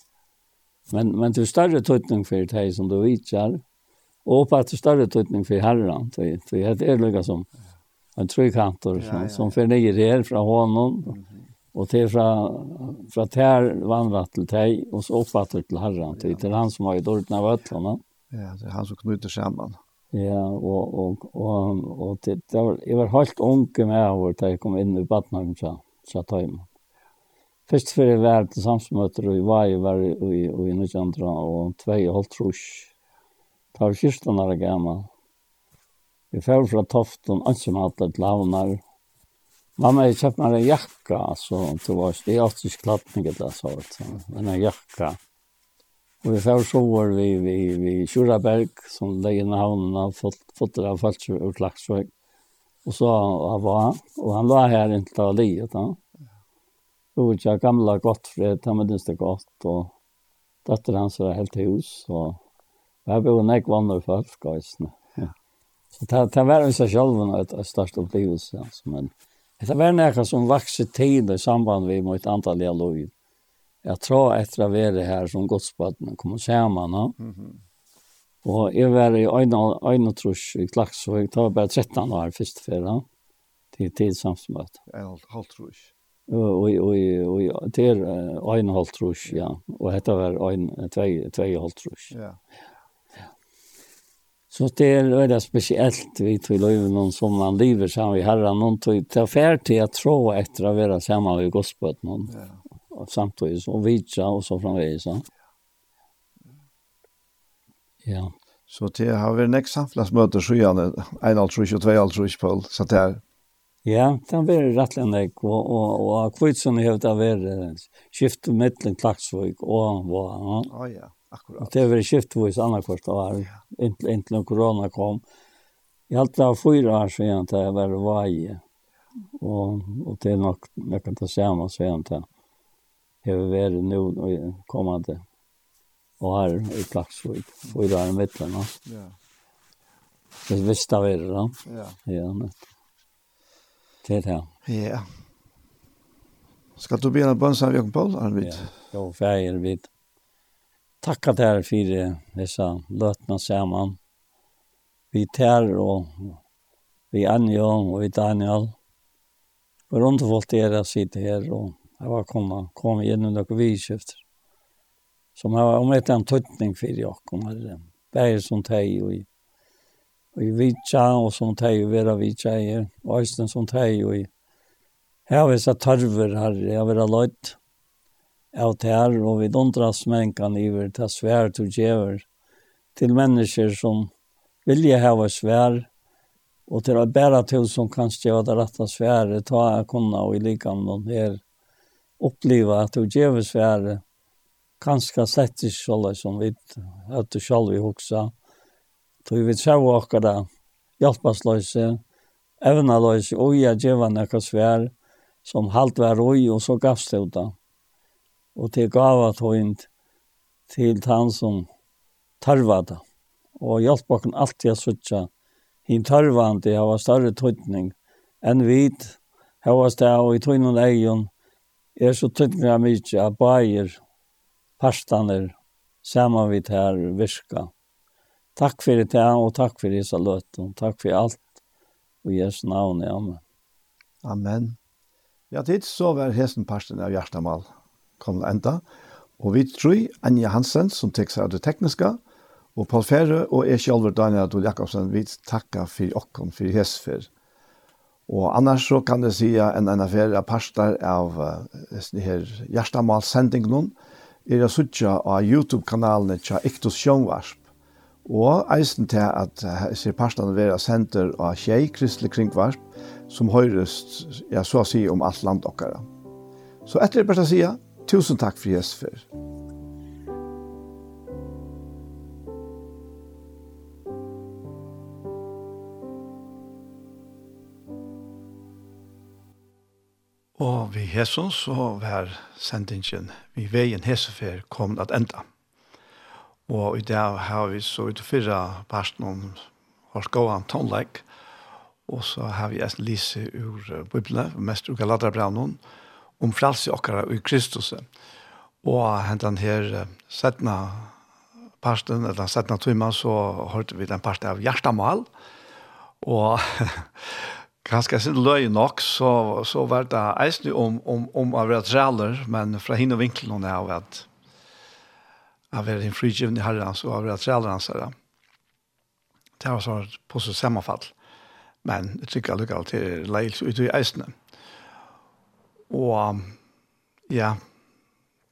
Men, men det er større tydning for det som du visar. Og på at det er større tydning for herren. Det, det er lika som en tryggantor ja, ja, ja. som förnyr här från honom. Mm -hmm. Och fra är från, från tär vandrat till så oppfatter til herren. Det er han som har gjort ordna av øtlene. Ja, det er han som knyter samman. Ja, og, og, og, og det, det var, jeg var helt unge med over da jeg kom inn i Badnheim til Tøyma. Først før jeg var til samsmøter, og jeg var i, var i, i, i Nidjandra, og tvei og holdt trus. Det var kyrstene der gammel. Jeg fer fra Toften, ikke med alle til havner. Mamma, jeg kjøpt meg en jakka, så det var ikke, jeg har ikke klatt meg så, men en jakka. Og vi får så var vi, vi, vi Kjuraberg, som legger inn havnen av fotter av falsk ur Klaksvøk. Og så av han, og han var her inntil av livet. Da. Og ikke gamla Gottfred, han med det godt, og datter hans var helt i hus. Og her bor en ekk vann og folk, og Ja. Så det, det var i seg selv et, et størst opplevelse. Altså, men det var noe som vakset tid i samband med et antall av livet jeg tror etter å være her som godsbaden kommer samman. No? Mm -hmm. Och jag var i öjna trus i klax det var bare 13 år først för då. til tid samsmöt. En halv Og Och och och det er en halv trus ja. Og dette var en tvei två halv trus. Ja. Så det er veldig spesielt, vi till löven noen som man lever sammen så vi herran någon till affär til å tro etter å være sammen i gospeln noen. Ja samtidig, og vidtja, og så framvegis. Ja. ja. Så det har vært nekst samfunnsmøter så gjerne, en alt sjøs og tve alt sjøs på, så det er. Ja, det har vært rettelig nek, og, og, og, kvitsen har det vært skiftet mittlen klaksvøk og hva. Ja, oh, ja akkurat. Og det har vært skiftvis annakvart år, inntil, inntil korona kom. Jeg har alltid hatt fyra år siden det har vært vei, og, og det er nok, jeg kan ta sammen siden det hever vært nå i kommende år i Klaksvik, og i der midten. Ja. Det visste vi det da. Ja. Ja, nettopp. Det er det. Ja. Skal du begynne på en sånn Jørgen Paul, Arvid? Ja, jo, jeg er vidt. Takk at dere for disse løtene sammen. Vi tær og vi Anja og vi Daniel. Og rundt og folk dere sitter her og Jeg var kommet, kom in under kovidskift. Som har om ett en tuttning för jag kom här. Bär som teg og i og i vitsa og som teg og vera vitsa i og östen som teg og i her här var så tarver jeg har vært løyt av här og vi dondras mänkan iver til svær til djever, til mennesker som vilja hava svær, og til å bæra til som kan stjeva det rette svære, ta jeg kunna og i likam noen her, oppleva at du ges är ganska slett ikke själva som vi att du själva vi hoksa. då vi vet själva och där hjälpaslösa evnalösa och jag ger några svär som halt var roi och så gavs det utan och det gava tøynt til han som tarvada. och hjälpa oss alltid att sutja hin tarvande hava större tøytning enn vid hava stå i tøynun eion er så tydninga mykje av bæir parstaner saman vi her virka. Takk for det og takk for disse løtum. Takk for alt og Jesu navn, amen. Amen. Ja, tid så var hesten parsten av Gjerstamal kom enda. Og vi tror Anja Hansen som tek seg av det tekniske, og Paul Ferre og jeg selv Daniel Adol Jakobsen, vi takker for åkken for hesfer. Og annars så kan det säga en en affære av pastar av uh, sån här sending er å suttja av YouTube-kanalene til Iktus Sjønvarsp. Og eisen til at ser pastan være senter av tjei Kristelig Kringvarsp som høyres, ja, så å si om alt land okkara. Så etter det beste sida, tusen takk for Jesper. Og vi hesson så var sendingen vi veien hesefer kom at enda. Og i dag har vi så ut fyrra parten om hos gåan tonleik. Og så har vi en lise ur Bibelen, mest ur Galaterbraunen, om fralse okkara i Kristus. Og hentan her setna parten, eller setna tøyma, så hørte vi den parten av hjertamal. Og ganske sin løy nok så så var det eisne om om om av rätt men från hinna vinkelen er har at av er en frigiven i herren så av rätt räller hans herre. Det har så på så sammenfall. Men jeg tykker jag til leil lejl ut i eisne. Og ja,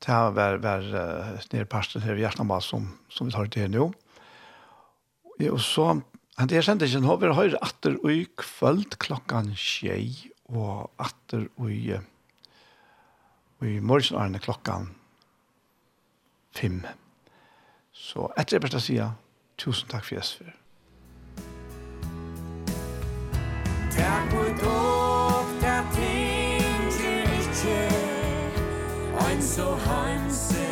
det har varit var, nere her här i Hjärtnabas som, som vi tar til nå. Ja, og så Han det sendt ikke, nå vil jeg høre atter i kvöld klokkan tjei, og atter i, i morgenarne klokkan fem. Så etter jeg bare sier, tusen takk for Jesper. Takk for dog, der ting til ikke, ein så hansen.